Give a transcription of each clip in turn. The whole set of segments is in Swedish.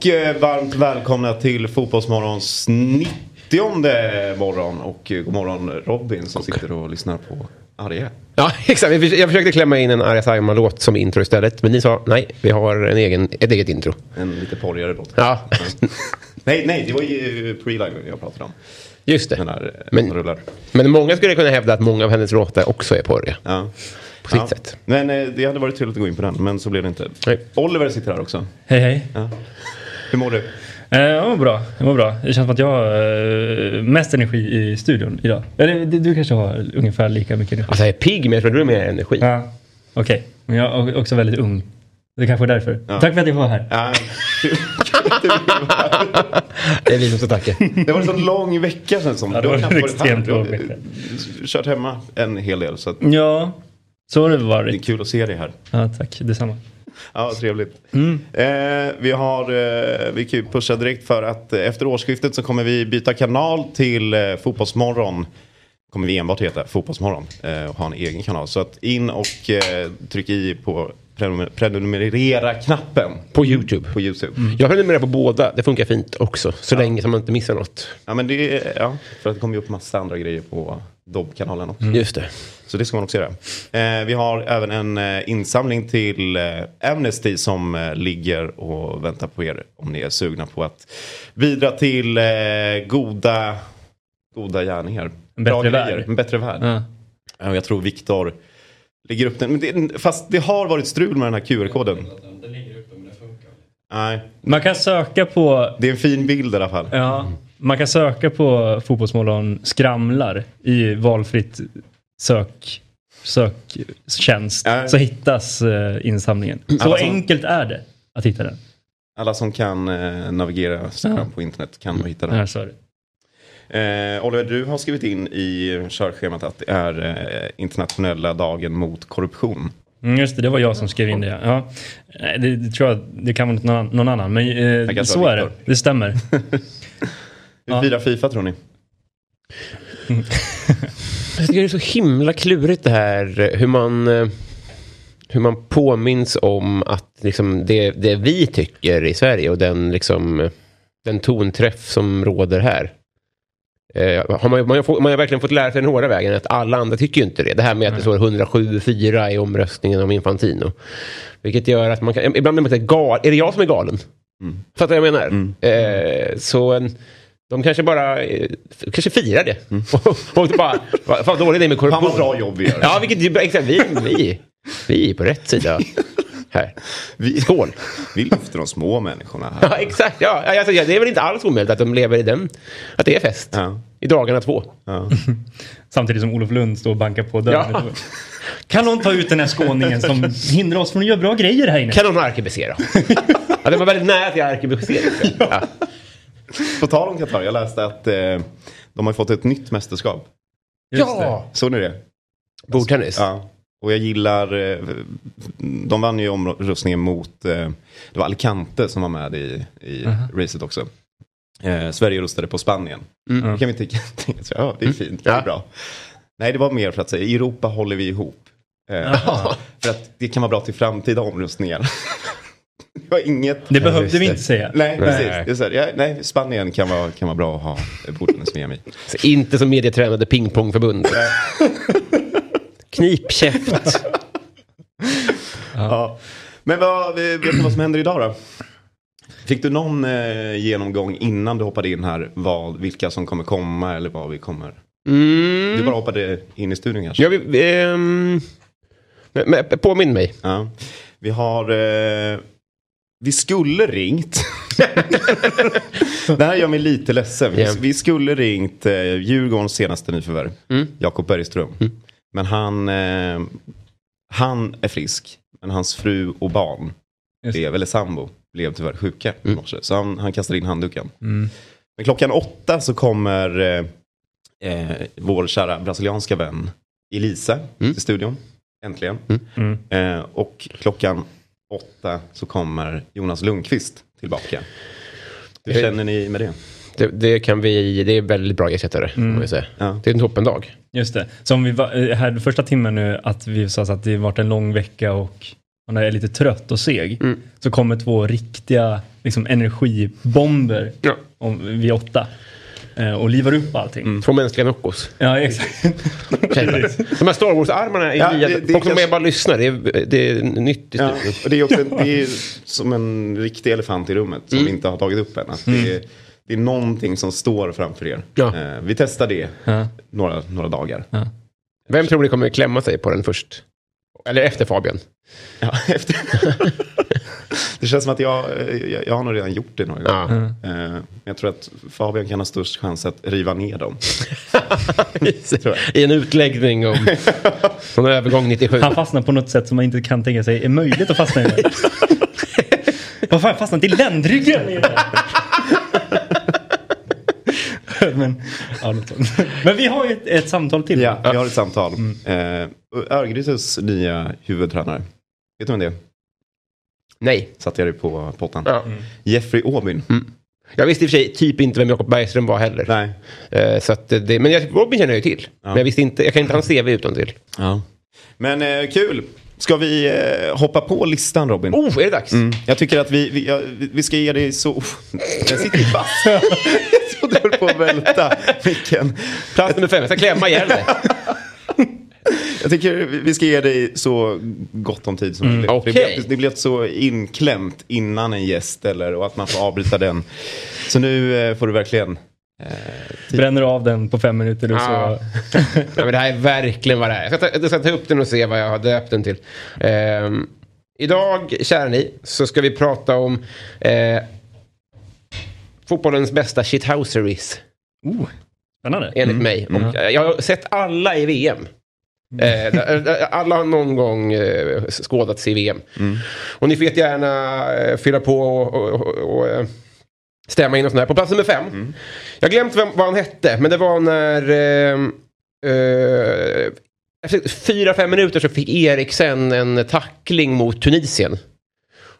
Och eh, varmt välkomna till Fotbollsmorgons 90 morgon. Och eh, god morgon Robin som sitter och lyssnar på Arje. Ja, exakt. Jag förs- Jag försökte klämma in en Arja Saijonmaa-låt som intro istället. Men ni sa nej, vi har en egen, ett eget intro. En lite porrigare låt. Ja, Nej, nej, det var ju pre-live jag pratade om. just Den det. här eh, Men- rullar. Men många skulle kunna hävda att många av hennes låtar också är porriga. Ja. På sitt Ja. sätt. Men det hade varit trevligt att gå in på den, men så blev det inte. Nej. Oliver sitter här också. Hej hej. Hur mår du? Eh, jag mår bra. Jag mår bra. Det känns som att jag har eh, mest energi i studion idag. Eller du, du kanske har ungefär lika mycket energi? Alltså jag är pigg men jag tror du har mer energi. Ja, okej. Men jag är också väldigt ung. Det kanske är därför. Tack för att jag får vara här. Ja. Det är vi som ska tacka. Det var en sån lång vecka sen som. Ja, det Du har var en varit extremt här. Du har, lång vecka. Kört hemma en hel del så att Ja, så har det det är varit. kul att se dig här. Ja, tack. Detsamma. Ja, trevligt. Mm. Eh, vi har, eh, vi kan ju pusha direkt för att eh, efter årsskiftet så kommer vi byta kanal till eh, Fotbollsmorgon. Kommer vi enbart heta Fotbollsmorgon eh, och ha en egen kanal. Så att in och eh, tryck i på prenumer- prenumerera-knappen På YouTube. på YouTube. Jag prenumererar på båda. Det funkar fint också. Så länge som man inte missar något. Ja, men det ja, för att det kommer ju upp massa andra grejer på Dobb-kanalen också. Just det. Så det ska man också göra. Eh, vi har även en eh, insamling till eh, Amnesty som eh, ligger och väntar på er om ni är sugna på att bidra till eh, goda, goda gärningar. En bättre Bra värld. grejer. En bättre värld. Och jag tror Viktor lägger upp den. Men det, fast det har varit strul med den här QR-koden. Nej, Man kan söka på... det är en fin bild i alla fall. Ja, man kan söka på Fotbollsmorgon skramlar i valfritt sök, söktjänst. Ja. Så hittas eh, insamlingen. Så Alla som- enkelt är det att hitta den. Alla som kan eh, navigera Ja. på internet kan nog hitta den. Här så. Eh, Oliver, du har skrivit in i körschemat att det är eh, internationella dagen mot korruption. Mm, just det, det var jag som skrev in det. Ja. Det, det tror jag det kan vara någon, annan- någon annan. Men eh, så är det. Det stämmer. Hur Ja. firar Fifa tror ni? Jag tycker det är så himla klurigt det här hur man, eh, hur man påminns om att liksom, det, det vi tycker i Sverige och den, liksom, den tonträff som råder här. Eh, har man, man, har fått, man har verkligen fått lära sig den hårda vägen att alla andra tycker ju inte det. Det här med att det står 107-4 i omröstningen om Infantino. Vilket gör att man kan, ibland blir man lite gal. Är det jag som är galen? Fattar du vad jag menar? Eh, så en, de kanske bara eh, kanske firar det. och, och bara, vad fan dåligt det är med Fan korruption. vad bra jobb vi gör. Ja, vilket. Exakt, vi, vi, vi är på rätt sida. Här. Vi, Skål. vi lyfter de små människorna här. Ja, exakt. Ja, alltså, ja, det är väl inte alls omöjligt att de lever i den. Att det är fest. Ja. I dagarna två. Ja. Samtidigt som Olof Lund står och bankar på dörren. Ja. Kan någon ta ut den här skåningen som hindrar oss från att göra bra grejer här inne? Kan någon arkebusera? ja, det var väldigt nära till arkebusering. Ja. På tal om Qatar, jag läste att eh, de har fått ett nytt mästerskap. Ja. Såg ni det? Bordtennis. Ja. Och jag gillar, eh, de vann ju omröstningen mot, eh, det var Alicante som var med i, i racet också. Eh, Sverige röstade på Spanien. Mm. Då kan vi så, ja det är fint, det är Ja. bra. Nej det var mer för att säga, i Europa håller vi ihop. Eh, för att det kan vara bra till framtida omröstningar. det var inget... Det behövde vi inte säga. Nej, precis. Nej. Så här, ja, nej, Spanien kan vara, kan vara bra att ha bordtennis-VM i. Så inte som medietränade pingpongförbundet. Knipkäft. Ja. Men vad, vet du vad som händer idag då? Fick du någon eh, genomgång innan du hoppade in här vad, vilka som kommer komma eller vad vi kommer? Mm. Du bara hoppade in i studion kanske? Ja, vi, men, men, påminn mig. Ja. Vi har... Eh, vi skulle ringt. det här gör mig lite ledsen. Vi, Ja. vi skulle ringt eh, Djurgårdens senaste nyförvärv. Mm. Jakob Bergström. Men han, eh, han är frisk. Men hans fru och barn, Just blev, eller sambo, blev tyvärr sjuka i Mm. morse. Så han, han kastade in handduken. Mm. Men klockan åtta så kommer eh, eh, vår kära brasilianska vän Elisa Mm. till studion. Äntligen. Mm. Eh, och klockan åtta så kommer Jonas Lundqvist tillbaka. Hur känner ni med det? Det, det kan vi, det är väldigt bra ersättare. Mm. säga. Ja. Det är en toppendag. Just det. Som vi var eh, här första timmen nu att vi sa så att det varit en lång vecka och man är lite trött och seg. Mm. Så kommer två riktiga liksom, energibomber Ja. om, vid åtta. Eh, och livar upp allting. Två mänskliga Noccos. Ja, exakt. De här Star Wars-armarna är Ja, nya. det- det Folk som kanske- bara lyssnar. Det är, det är nytt i Ja, och det är också en, det är som en riktig elefant i rummet som vi inte har tagit upp än. Det, är, det är någonting som står framför er. Ja. Eh, vi testar det Ja. några, några dagar. Vem tror ni kommer klämma sig på den först? Eller efter Fabian? Ja, efter. det känns som att jag, jag, jag har nog redan gjort det några gånger. Ja. Eh, men jag tror att Fabian kan ha störst chans att riva ner dem. I en utläggning om från övergång 97. Han fastnar på något sätt som man inte kan tänka sig är möjligt att fastna i. Vad fan, fastnat i ländryggen? Men, ja. Men vi har ju ett, ett samtal till. Ja, vi har ett samtal. Mm. Örgrytes nya huvudtränare. Vet du vem det är? Nej. Satte jag det på pottan. Ja. Jeffrey Aubyn. Jag visste i och för sig typ inte vem Jakob Bergström var heller. Nej. Eh, Så att det, men jag, Robin känner jag ju till. Ja. Men jag visste inte, jag kan inte hans CV utan till. Ja. Men eh, kul. Ska vi eh, hoppa på listan Robin? Oh, är det dags? Mm. Jag tycker att vi, vi, ja, vi ska ge dig så... Oh, den sitter ju fast. jag trodde du höll på att välta micken. Plats nummer fem, jag ska klämma ihjäl dig. Jag tycker vi ska ge dig så gott om tid som möjligt. okej. Det, blev, det blev så inklämt innan en gäst eller, och att man får avbryta den. Så nu eh, får du verkligen... Bränner av den på fem minuter och Ja. så... Ja, men det här är verkligen vad det är. Jag ska, ta, jag ska ta upp den och se vad jag har döpt den till. Ehm, idag, kära ni, så ska vi prata om eh, fotbollens bästa shithouseries, Oh, spännande. enligt mig. Och, eh, jag har sett alla i VM. Eh, där- alla har någon gång eh, skådats i VM. Och ni får jättegärna eh, fylla på och, och, och, och eh, stämma in och sådär. På plats nummer fem. Jag har glömt vem, vad han hette, men det var när... Eh, eh, efter fyra, fem minuter så fick Eriksen en tackling mot Tunisien.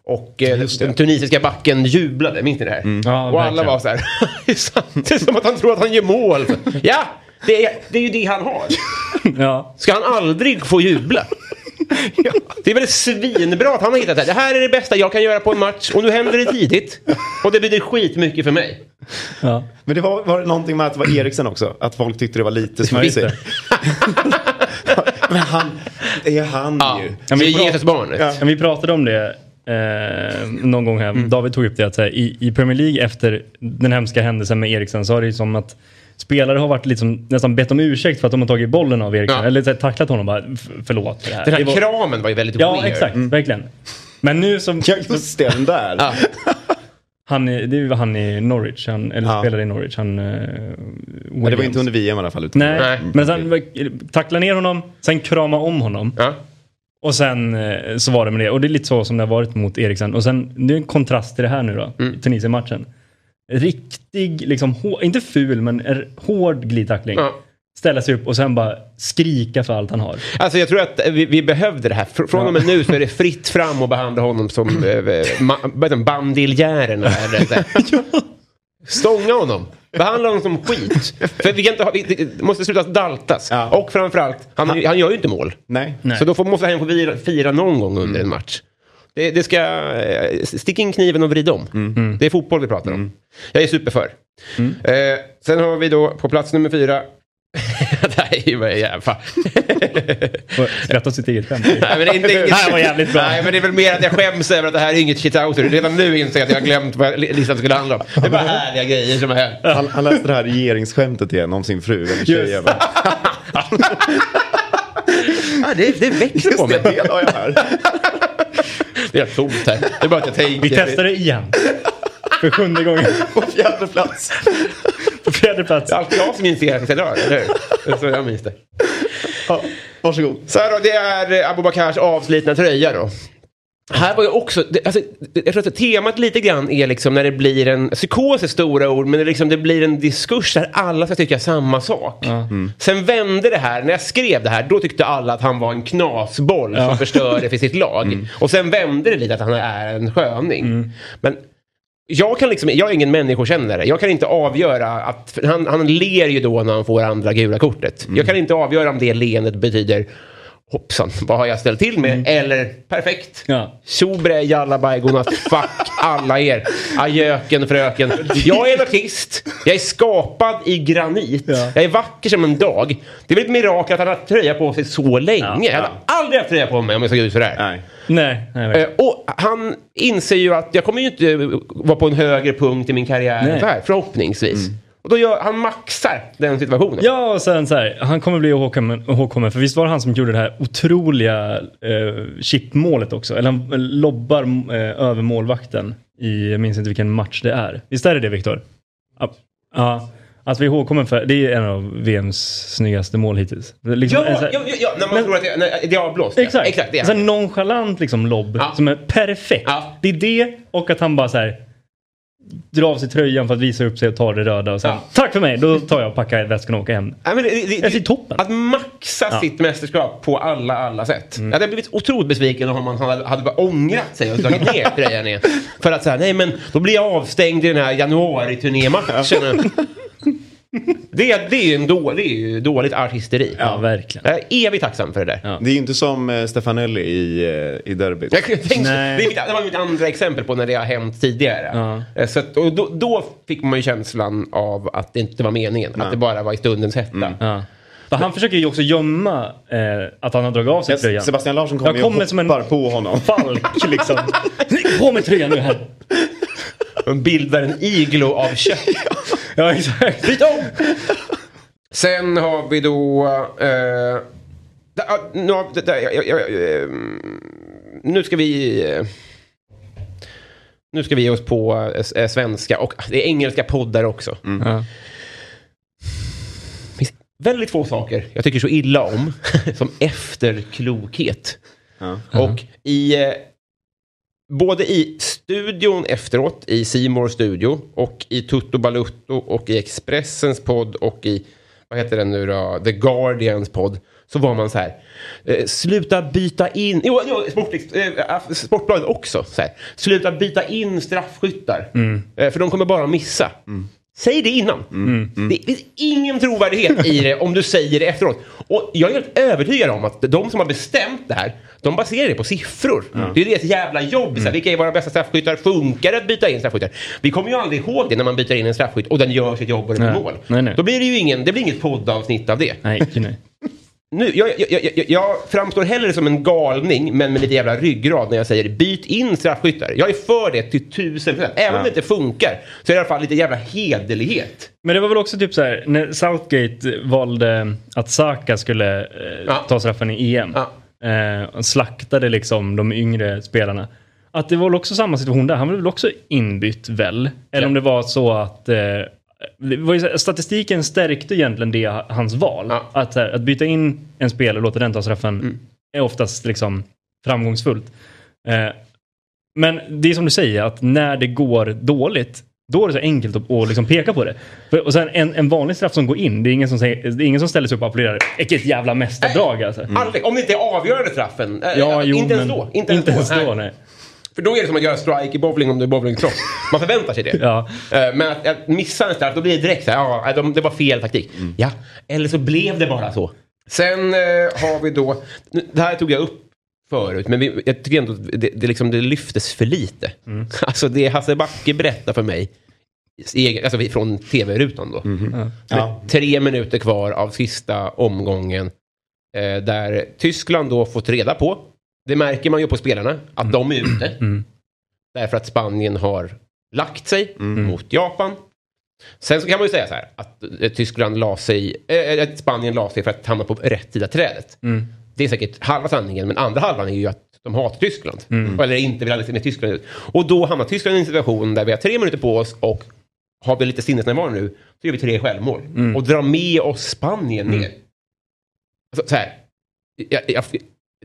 Och eh, den tunisiska backen jublade, minns ni det här? Ja, och alla verkligen. var så här, det är sant. det är som att han tror att han gör mål. Ja, det är, det är ju det han har. Ja. Ska han aldrig få jubla? Det är väl svinbra att han har hittat det här. Det här är det bästa jag kan göra på en match och nu händer det tidigt. Och det betyder skitmycket för mig. Ja. Men det var, var det någonting med att det var Eriksen också? Att folk tyckte det var lite Ja, smutsigt? Men han, det är han Ja, ju. Ja, bra. Jesusbarnet. Ja. Men vi pratade om det eh, någon gång här. David tog upp det att här, i, i Premier League efter den hemska händelsen med Eriksen så har det ju som att spelare har varit liksom, nästan bett om ursäkt för att de har tagit bollen av Eriksen. Ja. Eller så här, tacklat honom bara, "F- förlåt för det här. Den här Det var- kramen var ju väldigt Ja, weird. exakt. Verkligen. Men nu som... Ja, just det, den där. Ja. Han är, det är ju han i Norwich, han, eller Ja. spelar i Norwich. Han, eh, Men det var inte under VM i alla fall. Utan Nej, Nej. men sen tackla ner honom, sen krama om honom. Ja. Och sen eh, så var det med det. Och det är lite så som det har varit mot Eriksen. Och sen, det är en kontrast till det här nu då, Mm. Tunisien-matchen. Riktig, liksom, hår, inte ful, men hård glidtackling. Ja. Ställa sig upp och sen bara skrika för allt han har. Alltså jag tror att vi, vi behövde det här. Fr- Från och med nu så är det fritt fram och behandla honom som eh, det, bandiljären. eller så här. Stånga honom. Behandla honom som skit. För vi kan inte ha, vi, det måste sluta daltas. Ja. Och framförallt, han, han gör ju inte mål. Nej. Nej. Så då får, måste han få fira, fira någon gång under en match. Det, det ska... eh, Stick in kniven och vrid om. Det är fotboll vi pratar om. Jag är superför. Eh, sen har vi då på plats nummer fyra... det här är ju bara jävla... Skratta åt sitt eget skämt. Nej, men det, är inte, Det här var jävligt bra. Nej, men det är väl mer att jag skäms över att det här är inget shithouser. Redan nu inser jag att jag har glömt vad listan skulle handla om. Det är bara härliga grejer som är här. Han, han läste det här regeringsskämtet igen om sin fru. Eller tjejen. Ja, det, det växer på mig. det, det har jag här. Det är tomt här. Det är bara att jag tänker. Vi testar det igen. För sjunde gången. På fjärde plats. På fjärde plats. Det är alltid jag som inser att jag drar, eller hur? Det är så jag minns det. Varsågod. Så här då, det är Abubakars avslitna tröja då. Här var ju också, det, alltså, jag tror att temat lite grann är liksom när det blir en, psykos är stora ord, men det, liksom, det blir en diskurs där alla ska tycka samma sak. Sen vände det här, när jag skrev det här, då tyckte alla att han var en knasboll som förstörde för sitt lag. Och sen vände det lite att han är en sköning. Men jag, kan liksom, jag är ingen människokännare. Jag kan inte avgöra att... Han, han ler ju då när han får andra gula kortet. Jag kan inte avgöra om det leendet betyder hoppsan, vad har jag ställt till med? Eller perfekt. Ja. Tjobre, jalla godnatt, fuck alla er. Ajöken, fröken. Jag är en artist. Jag är skapad i granit. Ja. Jag är vacker som en dag. Det är väl ett mirakel att han har haft tröja på sig så länge. Ja. Jag hade aldrig haft tröja på mig om jag såg ut sådär. Nej. Nej, nej, Eh, och han inser ju att jag kommer ju inte vara på en högre punkt i min karriär här, förhoppningsvis. Och då gör, han maxar den situationen. Ja, och sen så här, han kommer bli ihågkommen, ihågkommen, för visst var det han som gjorde det här otroliga eh, chipmålet också? Eller han eh, lobbar eh, över målvakten i, jag minns inte vilken match det är. Visst är det det Viktor? Ja. ja. Att vi är ihågkommen för, det är en av VMs snyggaste mål hittills. Liksom Ja, en så ja, här- ja, ja, när man Men- tror att det, när det är avblåst. ja. Exakt. Exakt det är han. här nonchalant liksom lobb som är perfekt. Det är det och att han bara så här drar av sig tröjan för att visa upp sig och tar det röda och sen Ja. tack för mig, då tar jag och packar väskan och åker hem. Nej, men det, det, Jag ser toppen. Att maxa Ja. sitt mästerskap på alla, alla sätt. Jag hade blivit otroligt besviken om man hade, hade bara ångrat sig och dragit ner tröjan igen. För att säga, nej men då blir jag avstängd i den här januari-turnématchen. det, det är ju en då, det är ju dåligt artisteri. Ja, verkligen. Jag är evigt tacksam för det där. Ja. Det är ju inte som eh, Stefanelli i, eh, i derbyt. Jag tänkte, det, är mitt, det var mitt andra exempel på när det har hänt tidigare. Ja. Eh, Så att, och då, då fick man ju känslan av att det inte var meningen. Att det bara var i stundens hetta. Ja. För han försöker ju också gömma eh, att han har dragit av sig tröjan. Sebastian Larsson kommer ju kommer och som en- hoppar på honom. Falk liksom. På mig tröjan nu här. De bildar en iglo av kött. Ja, exakt. Byt om! Sen har vi då... Eh, ah, nu, har- da, da, jag- jag- jag, ehm, nu ska vi... eh, nu ska vi ge oss på eh, svenska och det är engelska poddar också. Ja. Det finns väldigt få saker jag tycker så illa om som efterklokhet. Ja. Och i... Både i studion efteråt, i Simor studio och i Tutto Balutto och i Expressens podd och i, vad heter den nu då, The Guardians podd. Så var man så här, eh, sluta byta in, jo, jo sport, eh, Sportbladet också, så här, sluta byta in straffskyttar. Eh, för de kommer bara missa. Säg det innan. Det finns ingen trovärdighet i det om du säger det efteråt. Och jag är helt övertygad om att de som har bestämt det här, de baserar det på siffror. Det är deras jävla jobb. Så här, vilka är våra bästa straffskyttar? Funkar det att byta in straffskyttar? Vi kommer ju aldrig ihåg det när man byter in en straffskytt och den gör sitt jobb och det blir mål. Nej, nej. Då blir det ju ingen, det blir inget poddavsnitt av det. Nej, nej. Nu, jag, jag, jag, jag, framstår hellre som en galning, men med lite jävla ryggrad när jag säger byt in straffskyttar. Jag är för det till tusen procent. Även om det inte funkar så är det i alla fall lite jävla hederlighet. Men det var väl också typ så här när Southgate valde att Saka skulle eh, Ja. ta straffen i EM. Ja. Eh, och slaktade liksom de yngre spelarna. Att det var väl också samma situation där. Han var väl också inbytt väl? Eller Ja. om det var så att eh, här, statistiken stärkte egentligen det, hans val. Ja. Att, här, att byta in en spelare och låta den ta straffen Mm. är oftast liksom framgångsfullt. Eh, men det är som du säger, att när det går dåligt, då är det så enkelt att, att liksom peka på det. För, och sen en, en vanlig straff som går in, det är ingen som, säger, det är ingen som ställer sig upp och applåderar. Vilket jävla mästerdrag alltså. Aldrig, om det inte är avgörande straffen. Eh, Ja, jo, inte ens då. Inte, Inte ens Nej. då, nej. För då är det som att göra strike i bowling om du är bowlingproffs. Man förväntar sig det. Ja. Eh, Men att, att missa en straff, då blir det direkt så här, ja, de, det var fel taktik. Ja, eller så blev det bara så. Sen eh, har vi då, det här tog jag upp förut, men vi, jag tycker ändå att det, det, liksom, det lyftes för lite. Alltså det Hasse Backe berättar för mig, egen, alltså från tv-rutan då. Ja. Tre minuter kvar av sista omgången. Eh, där Tyskland då fått reda på, det märker man ju på spelarna, att de är ute. Mm. Därför att Spanien har lagt sig mot Japan. Sen så kan man ju säga så här att eh, Tyskland la sig, att Spanien la sig för att hamna på rätt sida trädet. Mm. Det är säkert halva sanningen, men andra halvan är ju att de hatar Tyskland. Mm. Eller inte vill se med Tyskland ut. Och då hamnar Tyskland i en situation där vi har tre minuter på oss och har vi lite sinnesnärvaro nu, så gör vi tre självmål. Mm. Och drar med oss Spanien ner. Alltså, så här. Jag, jag,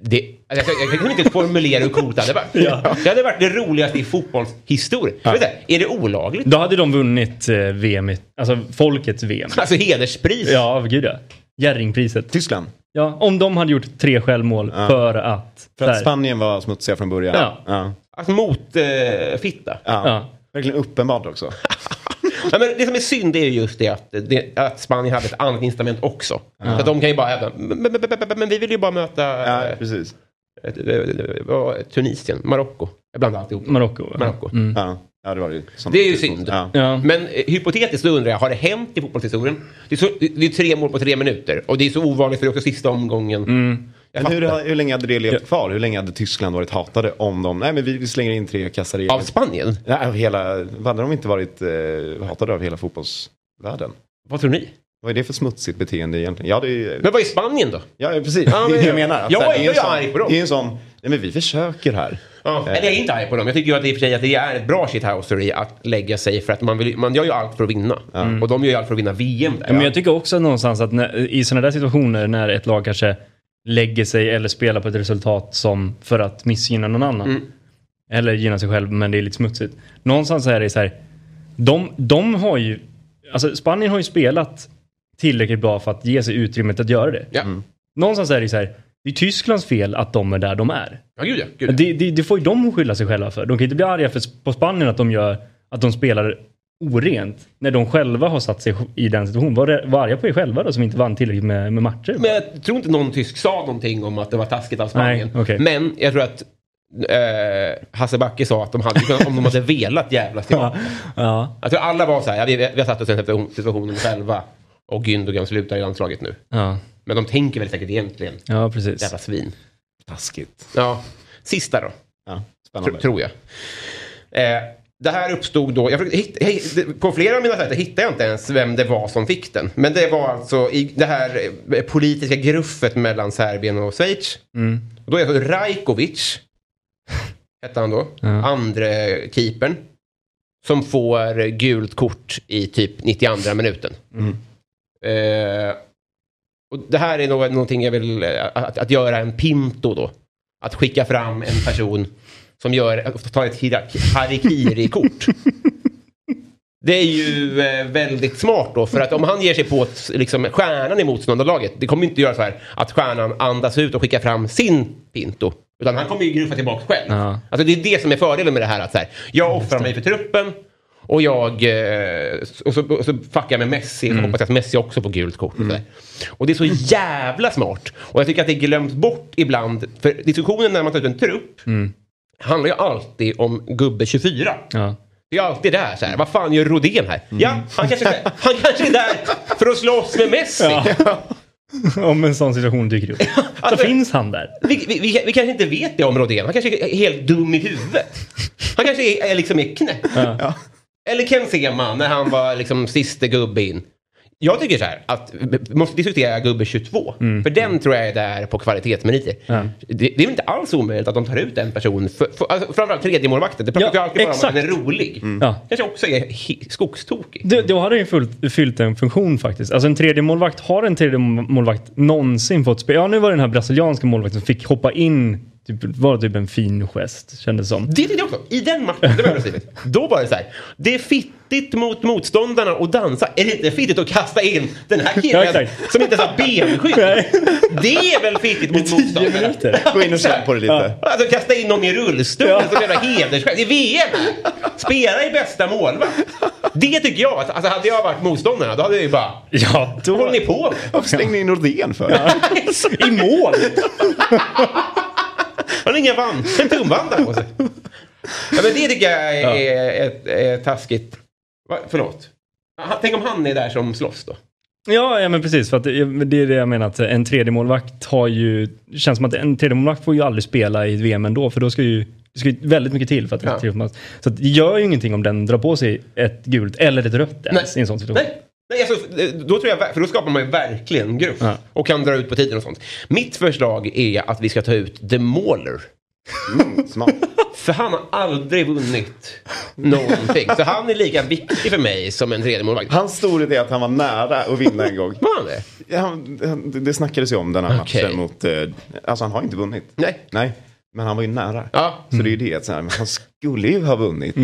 det, alltså, jag, jag kan inte formulera hur coolt det hade varit. Det hade varit det roligaste i fotbollshistorien. Ja. Är det olagligt? Då hade de vunnit eh, VM, i- alltså folkets VM. Alltså hederspris? Ja, gud ja. Jerringpriset. Tyskland. Ja, om de hade gjort tre självmål för att... För att. Spanien var smutsiga från början. Ja. Ja. Alltså mot eh, fitta? Ja. Ja. Verkligen uppenbart också. Ja, men det som är synd är ju just det att, det, att Spanien hade ett annat incitament också. Så att de kan ju bara hävda, men, men, men, men, men vi vill ju bara möta Ja, precis. eh, Tunisien, Marocko. Jag blandar alltihop. Marocko. ja. Marocko. Mm. Ja. ja, det var det Det är ju synd. Ja. Ja. Men eh, hypotetiskt så undrar jag, har det hänt i fotbollshistorien? Det är, så, det är tre mål på tre minuter och det är så ovanligt för det är också sista omgången. Mm. Men hur, hur länge hade det levt kvar? Hur länge hade Tyskland varit hatade om de... Nej, men vi, slänger in tre kassar i... Av Spanien? Nej, av hela... Hade de inte varit eh, hatade av hela fotbollsvärlden? Vad tror ni? Vad är det för smutsigt beteende egentligen? Ja, det är. Men vad är Spanien då? Ja, precis. Ja, det är men- det jag menar. Att här, är- jag är arg på dem. Det är en sån... Nej, men vi försöker här. Ja. Eller jag är inte arg på dem. Jag tycker ju att, i och för sig att det är ett bra shithousery att lägga sig för att man, vill, man gör ju allt för att vinna. Och de gör ju allt för att vinna VM där. Ja, Men jag tycker också någonstans att när, i sådana där situationer när ett lag kanske lägger sig eller spelar på ett resultat som för att missgynna någon annan. Mm. Eller gynna sig själv men det är lite smutsigt. Någonstans är det så här. De, de har ju, alltså Spanien har ju spelat tillräckligt bra för att ge sig utrymmet att göra det. Ja, Någonstans är det så här. Det är Tysklands fel att de är där de är. ja gud ja. Gud. ja. Det, det, det får ju de skylla sig själva för. De kan inte bli arga för, på Spanien att de gör att de spelar orent när de själva har satt sig i den situationen. Var, var arga på er själva då som inte vann tillräckligt med, med matcher? Men jag tror inte någon tysk sa någonting om att det var taskigt av Spanien. Nej, okej. Men jag tror att eh, Hasse Backe sa att de hade om de hade velat jävlas tillbaka. Ja, Jag tror alla var så här, ja, vi, vi har satt oss i den situationen själva och Gündogan slutar i landslaget nu. ja, Men de tänker väl säkert egentligen, ja precis. jävla svin. Taskigt. Ja, sista då. Ja, Tr- spännande. tror jag. Eh, det här uppstod då, jag försökte jag, det- på flera av mina sajter hittade jag inte ens vem det var som fick den. Men det var alltså i det här eh, politiska gruffet mellan Serbien och Schweiz. Mm. Och då är det Rajkovic, hette han då, Ja. andre keepern. Som får gult kort i typ 92 minuten. Eh, och det här är nog någonting jag vill, eh, att, att göra en pinto då. Att skicka fram en person som gör, tar ett harikiri-kort. Det är ju eh, väldigt smart då, för att om han ger sig på liksom, stjärnan i motståndarlaget, det kommer inte göra så här att stjärnan andas ut och skickar fram sin pinto. Utan han kommer ju gruffa tillbaka själv. Ja. Alltså det är det som är fördelen med det här. Att så här, jag offrar mig för truppen och jag eh, och så, och så fuckar jag med Messi och hoppas att Messi också får gult kort. Där. och det är så jävla smart. Och jag tycker att det glöms bort ibland. För diskussionen när man tar ut en trupp handlar ju alltid om gubbe 24. Ja. Det är alltid där så här, vad fan gör Rodén här? Ja, han kanske, han kanske är där för att slåss med Messi. Om en sån situation dyker upp. Så Alltså- finns han där. Vi, vi, vi, vi kanske inte vet det om Rodén. Han kanske är helt dum i huvudet. Han kanske är, är liksom är knäpp. Eller Ken Sema när han var liksom siste gubbe in. Jag tycker så här att vi måste diskutera gubbe 22. För den tror jag är där på kvalitetsmeriter. Ja. Det, det är väl inte alls omöjligt att de tar ut en person. För, för, alltså, framförallt tredje målvakten. Det pratar Ja, alltid bara om att exakt. den är rolig. Ja. Kanske också är skogstokig. Det, då hade ju fullt, fyllt en funktion faktiskt. Alltså en tredje målvakt har en tredje målvakt någonsin fått spela? Ja, nu var det den här brasilianska målvakten som fick hoppa in. Typ, var det typ en fin gest, kändes som. Det tyckte jag också. I den matchen, det var. Då var det så här. Det är fittigt mot motståndarna att dansa. Är det inte fittigt att kasta in den här Ja, killen som inte ens har benskydd? Det är väl fittigt mot motståndarna? minuter. Gå in och känn på det lite. Alltså kasta in någon i rullstol som jävla hedersgest. Det är VM. Spela i bästa målvakt. Det tycker jag. Alltså hade jag varit motståndarna då hade jag ju bara... Ja, då... håller ni på? Varför slängde ni in Nordén för? I mål! Han har inga band. En tumvandare på sig. Ja, men det tycker jag är, är, är, är taskigt. Va, förlåt. Tänk om han är där som slåss då? Ja, ja men precis. För att det, det är det jag menar att en tredje målvakt har ju... Det känns som att en tredje målvakt får ju aldrig spela i ett VM ändå för då ska ju... Det ska ju väldigt mycket till för att det Ja. ska till. Så att det gör ju ingenting om den drar på sig ett gult eller ett rött ens i en sån situation. Nej. Nej, alltså, då tror jag, för då skapar man ju verkligen grupp Ja. och kan dra ut på tiden och sånt. Mitt förslag är att vi ska ta ut The Mauler. Mm, smart. För han har aldrig vunnit någonting. Så han är lika viktig för mig som en tredje målvakt. Hans storhet är att han var nära att vinna en gång. Var han det? Ja, han, det snackades ju om den här Okej. matchen mot... Eh, alltså han har inte vunnit. Nej. Nej. Men han var ju nära. Ja. Så det är ju det. Så här, men han skulle ju ha vunnit.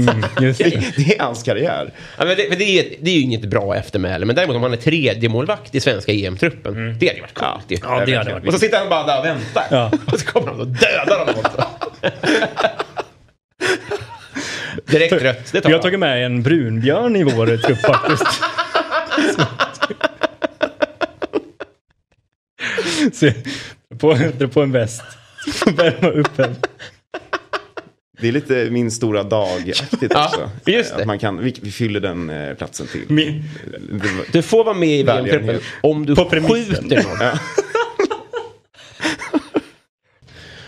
Just Det, det. är hans karriär. Ja, men det, men det, är, det är ju inget bra eftermäle. Men däremot om han är tredje målvakt i svenska EM-truppen. Det hade ju varit coolt ju. Ja, det hade varit. Och så sitter han bara där och väntar. Ja. Och så kommer han och dödar honom också. Direkt rött. Det tar Vi har jag. tagit med en brunbjörn i vår trupp faktiskt. Se, på, på en väst. Värma upp en. Det är lite min stora dag-aktigt Ja, också. just det. Att man kan, vi, vi fyller den eh, platsen till. Min, Du får vara med i VM-truppen Välgörenhet. om du På skjuter någon.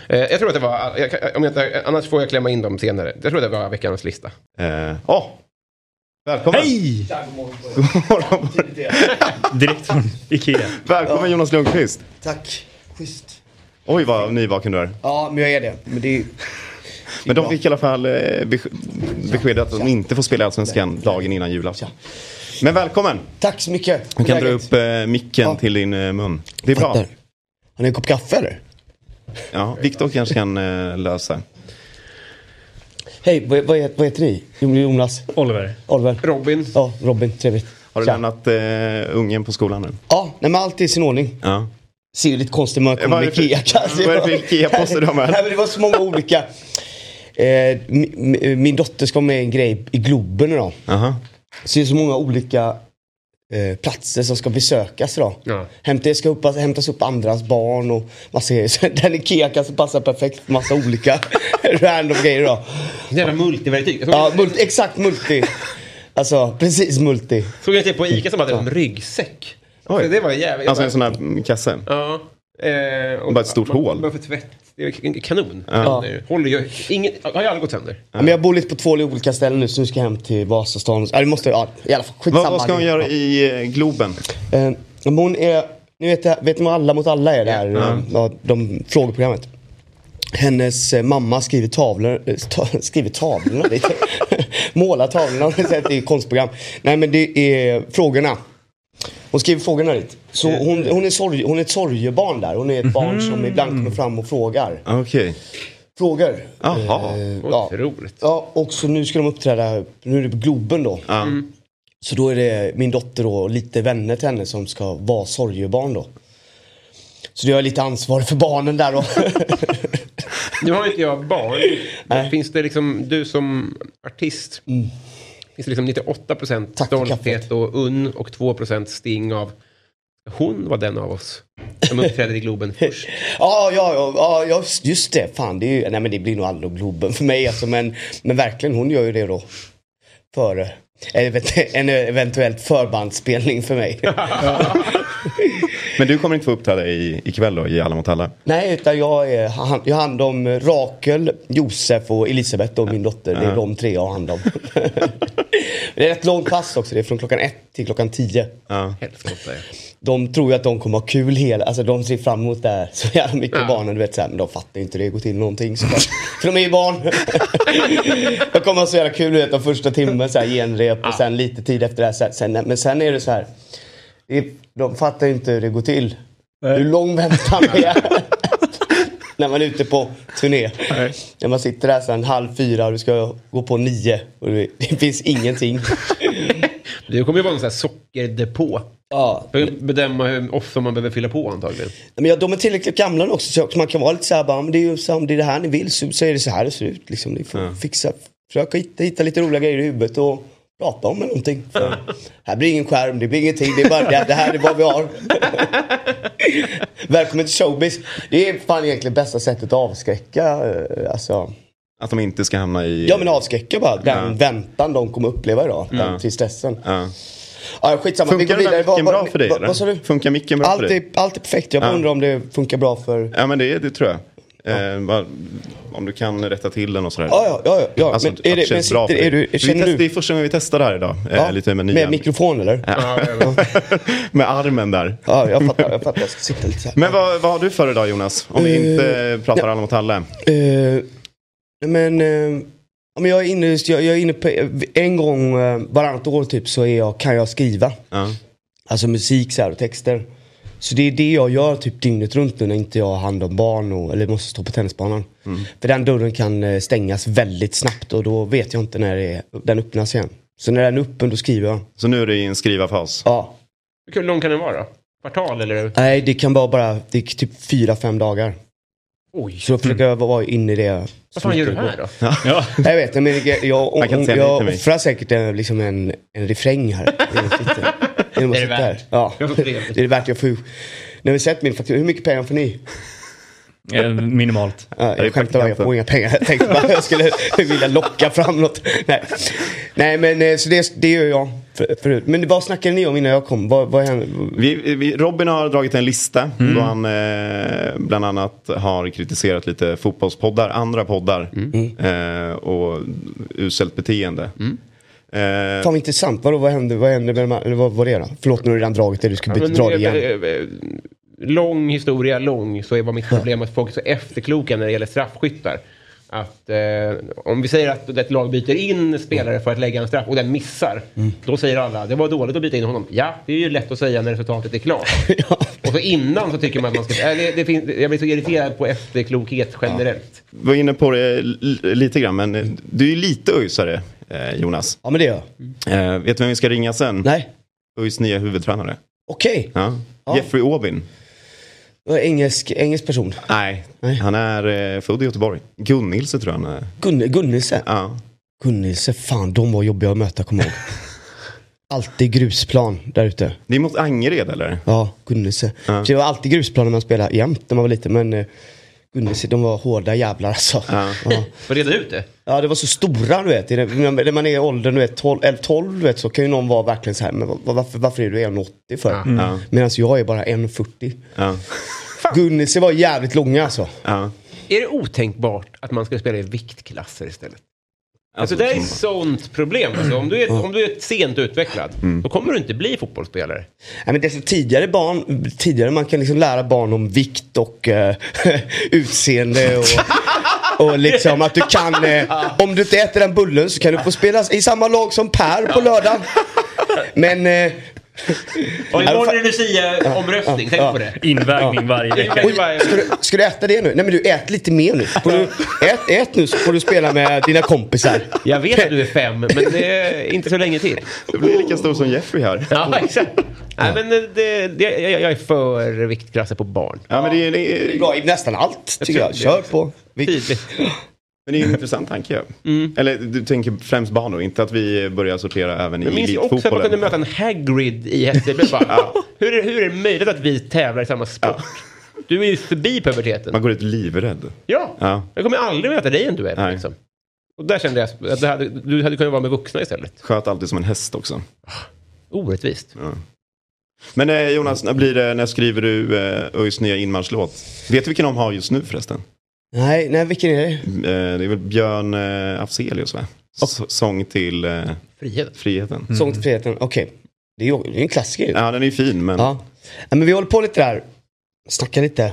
Eh, Jag tror att det var, jag, om jag inte, annars får jag klämma in dem senare. Jag tror att det var veckans lista. Eh, åh! Välkommen! hej! God morgon. Direkt från Ikea. Välkommen Jonas Lundqvist. Tack. Schysst. Oj vad nyvaken du är. Ja, men jag är det. Men det är... Men de fick i alla fall eh, besk- besked att de inte får spela i Allsvenskan dagen innan julafton. Men välkommen! Tack så mycket. Du kan dra upp eh, micken Ja. till din eh, mun. Det är bra. Fattar. Har ni en kopp kaffe eller? Ja, Viktor kanske kan eh, lösa. Hej, vad, vad, heter, vad heter ni? Jo- Jonas? Oliver. Oliver? Robin. Ja, Robin. Trevligt. Har du Tja. lämnat eh, ungen på skolan nu? Ja, nej, men allt är i sin ordning. Ja. Ser ju lite konstigt ut när man kommer med det för- Ikea kanske. vad är det för Ikea-poster du har med? Nej, men Det var så många olika. Eh, mi- mi- min dotter ska vara med i en grej i Globen idag. Aha. Så det är så många olika eh, platser som ska besökas idag. Ja. Hämta, det ska upp, hämtas upp andras barn och massa grejer. Så Den Ikea kanske passar perfekt för massa olika random grejer idag. Jävla multiverktyg. Ja, multi, exakt multi. Alltså precis multi. såg jag till på Ica som hade en ryggsäck. Oj. Så Det var jävligt. Alltså en sån här kasse. Ja. Eh, och Bara ett stort hål. Bara för tvätt. Det är en kanon. Ja. Håller ju, ingen, har ju aldrig gått sönder. Ja. Men jag bor lite på två olika ställen nu så nu ska jag hem till Vasastan. Ja, det måste jag, ja, i alla fall skitsamma. Vad, vad ska hon göra i eh, Globen? Eh, hon är, ni vet, vet ni vad Alla mot alla är det här, Ja. ja, de frågeprogrammet. Hennes eh, mamma skriver tavlor, eh, ta, skriver tavlorna, målar tavlorna, det är ett konstprogram. Nej men det är frågorna. Hon skriver frågorna dit. Så hon, hon, är sorg, hon är ett sorgebarn där, hon är ett barn som ibland kommer fram och frågar. Okej. Frågor. Jaha. Eh, ja. Otroligt. Ja, och så nu ska de uppträda, nu är det på Globen då. Ja. Så då är det min dotter och lite vänner till henne som ska vara sorgebarn då. Så jag är lite ansvarig för barnen där då. Nu har inte jag barn. Men finns det liksom, du som artist. Finns det liksom 98 procent stolthet och unn och 2 procent sting av hon var den av oss som uppträdde i Globen först. ja, ja, ja, ja, just det. Fan, det, är ju, nej, men det blir nog aldrig Globen för mig. Alltså, men, men verkligen, hon gör ju det då. Före. En eventuellt förbandsspelning för mig. Men du kommer inte få uppträda i, ikväll då, i Alla mot alla? Nej, utan jag, är, han- jag har hand om Rakel, Josef och Elisabeth och min dotter. Det är de tre jag har hand om. det är ett långt pass också. Det är från klockan ett till klockan tio. Ja. Helskotta. De tror ju att de kommer ha kul hela, alltså de ser fram emot det här så jävla mycket Ja. barnen, du vet såhär, men de fattar ju inte hur det går till någonting såklart. För de är ju barn. det kommer ha så jävla kul, du vet, de första timmen såhär genrep och sen lite tid efter det här. så här, Sen, men sen är det så här. Det de fattar ju inte hur det går till. Hur lång väntan det är. När man är ute på turné. När man sitter där sen halv fyra och du ska gå på nio och det, det finns ingenting. Du kommer ju vara en sån här sockerdepå. Ja, bedöma hur ofta man behöver fylla på antagligen. Men jag, de är tillräckligt gamla också så man kan vara lite såhär bara, men det är ju så, om det är det här ni vill så, så är det så här det ser ut. Liksom. Ni får fixa, försöka hitta, hitta lite roliga grejer i huvudet och prata om någonting. För här blir ingen skärm, det blir ingenting, det är bara det, det här är vad vi har. Välkommen till showbiz. Det är fan egentligen bästa sättet att avskräcka. eh, Alltså, Att de inte ska hamna i... ja men avskräcka bara den Ja. väntan de kommer uppleva idag. Den tristessen. Ja. Ja, skitsamma, vi Funkar går den här vidare. Micken bra för dig vad-? Vad sa du? Funkar micken bra Allt för dig? är, allt är perfekt. Jag bara Ja. undrar om det funkar bra för... Ja men det, det tror jag. Eh, bara, om du kan rätta till den och sådär. Ja, ja, ja. ja, ja. Alltså, men att är det, men sitter, är du, vi test, Det du? är första gången vi testar det här idag. Eh, Ja, lite med nya. med mikrofon eller? Ja, Ja, ja, ja. med armen där. jag fattar. Jag fattar. Jag ska sitta lite så här. Men vad, vad har du för idag Jonas? Om vi Eh, inte pratar ja. alla mot alla. Eh, Nej, Men, eh, ja, men jag, är inne, jag, jag är inne på, en gång eh, varannat år typ så är jag, kan jag skriva. Ja. Alltså musik så här, och texter. Så det är det jag gör typ dygnet runt nu när inte jag har hand om barn och, eller måste stå på tennisbanan. För den dörren kan eh, stängas väldigt snabbt och då vet jag inte när det är, den öppnas igen. Så när den är öppen då skriver jag. Så nu är du i en skrivarfas. Ja. Hur lång kan den vara? Kvartal eller? Nej det kan vara bara, det är typ fyra, fem dagar. Oj. Så då försöker jag vara inne i det. Vad fan gör du här då? Ja. Jag vet, men jag, jag, jag, jag offrar säkert en, liksom en, en refräng här. Genom att är det här. värt. Ja. Det är det värt. Jag får, när vi sett min faktura, hur mycket pengar får ni? Minimalt. Ja, jag skämtar bara, jag får inga pengar. Jag tänkte bara jag skulle vilja locka fram något. Nej, Nej men eh, så det, det gör jag för, förut. Men vad snackade ni om innan jag kom? Vad, vad? Vi, vi, Robin har dragit en lista då han eh, bland annat har kritiserat lite fotbollspoddar, andra poddar eh, och uselt beteende. Eh, Fan vad intressant. Vadå, vad hände? Vad hände med de här, vad var det då? Förlåt nu har du redan dragit det, du ska Ja, byta, dra det igen. Lång historia lång så var mitt problem att folk är så efterkloka när det gäller straffskyttar. Att eh, om vi säger att ett lag byter in spelare för att lägga en straff och den missar. Då säger alla det var dåligt att byta in honom. Ja, det är ju lätt att säga när resultatet är klart. Och så innan så tycker man att man ska... Äh, det, det finns, jag blir så irriterad på efterklokhet generellt. var inne på det lite grann men du är ju lite öjsare Jonas. Ja men det gör jag. Eh, vet du vem vi ska ringa sen? Nej, ÖIS nya huvudtränare. okej. Ja. Ja. Jeffrey Aubin. Okay. Engelsk, engelsk person. Nej, Nej. han är eh, född i Göteborg. Gunnilse tror jag han är. Gun, Gunnilse. Ja. Gunnilse, fan de var jobbiga att möta, kommer ihåg. Alltid grusplan där ute. Det är mot Angered eller? Ja, Gunnilse. Ja. Så det var alltid grusplan när man spelade jämt när man var liten. Men eh, Gunnilse, de var hårda jävlar alltså. Ja. Ja. Får reda ut det. Ja, det var så stora du vet. När man är i åldern, du vet, 12, eller 12 du vet, så kan ju någon vara verkligen så här, men varför, varför är du 1,80 för? Ja. Medan jag är bara 1,40. Ja. Gunnilse var jävligt långa alltså. Ja. Är det otänkbart att man ska spela i viktklasser istället? Alltså, Alltså, det är ett sånt problem. Alltså, om, du är, om du är sent utvecklad, då kommer du inte bli fotbollsspelare. Nej, men desto tidigare barn, tidigare man kan liksom lära barn om vikt och eh, utseende och, och liksom att du kan, eh, om du inte äter den bullen så kan du få spela i samma lag som Per på lördag. Men, eh, Och imorgon är det Lucia-omröstning, tänk Ja. på det. Invägning varje vecka. oj, ska, du, ska du äta det nu? Nej men du, ät lite mer nu. Får du, ät, ät nu så får du spela med dina kompisar. Jag vet att du är fem, men det är inte så länge till. Du blir lika stor som Jeffrey här. Ja, exakt. Nej, men det, det, jag, jag är för viktklasser på barn. Ja, men det är, det Det är bra i nästan allt tycker jag. Kör på. Tydligt. Men det är en intressant tanke. Eller du tänker främst barn då, inte att vi börjar sortera även i Jag minns också att man kunde möta en Hagrid i Hässelby. Bara, hur, är, hur är det möjligt att vi tävlar i samma sport? Du är ju förbi puberteten. Man går ut livrädd. Ja, Ja. jag kommer aldrig möta dig i en duell. Liksom. Och där kände jag att hade, du hade kunnat vara med vuxna istället. Sköt alltid som en häst också. Orättvist. Men eh, Jonas, när, blir det, när skriver du eh, ÖIS nya inmarschlåt? Vet du vilken de har just nu förresten? Nej, nej vilken är det? Eh, det är väl Björn eh, Afzelius va? S- sång till eh, Frihet. Friheten. Sång till friheten. Okej. Det är ju en klassiker. Ja, den är ju fin men... Ja. ja. Men vi håller på lite där. Snackar lite.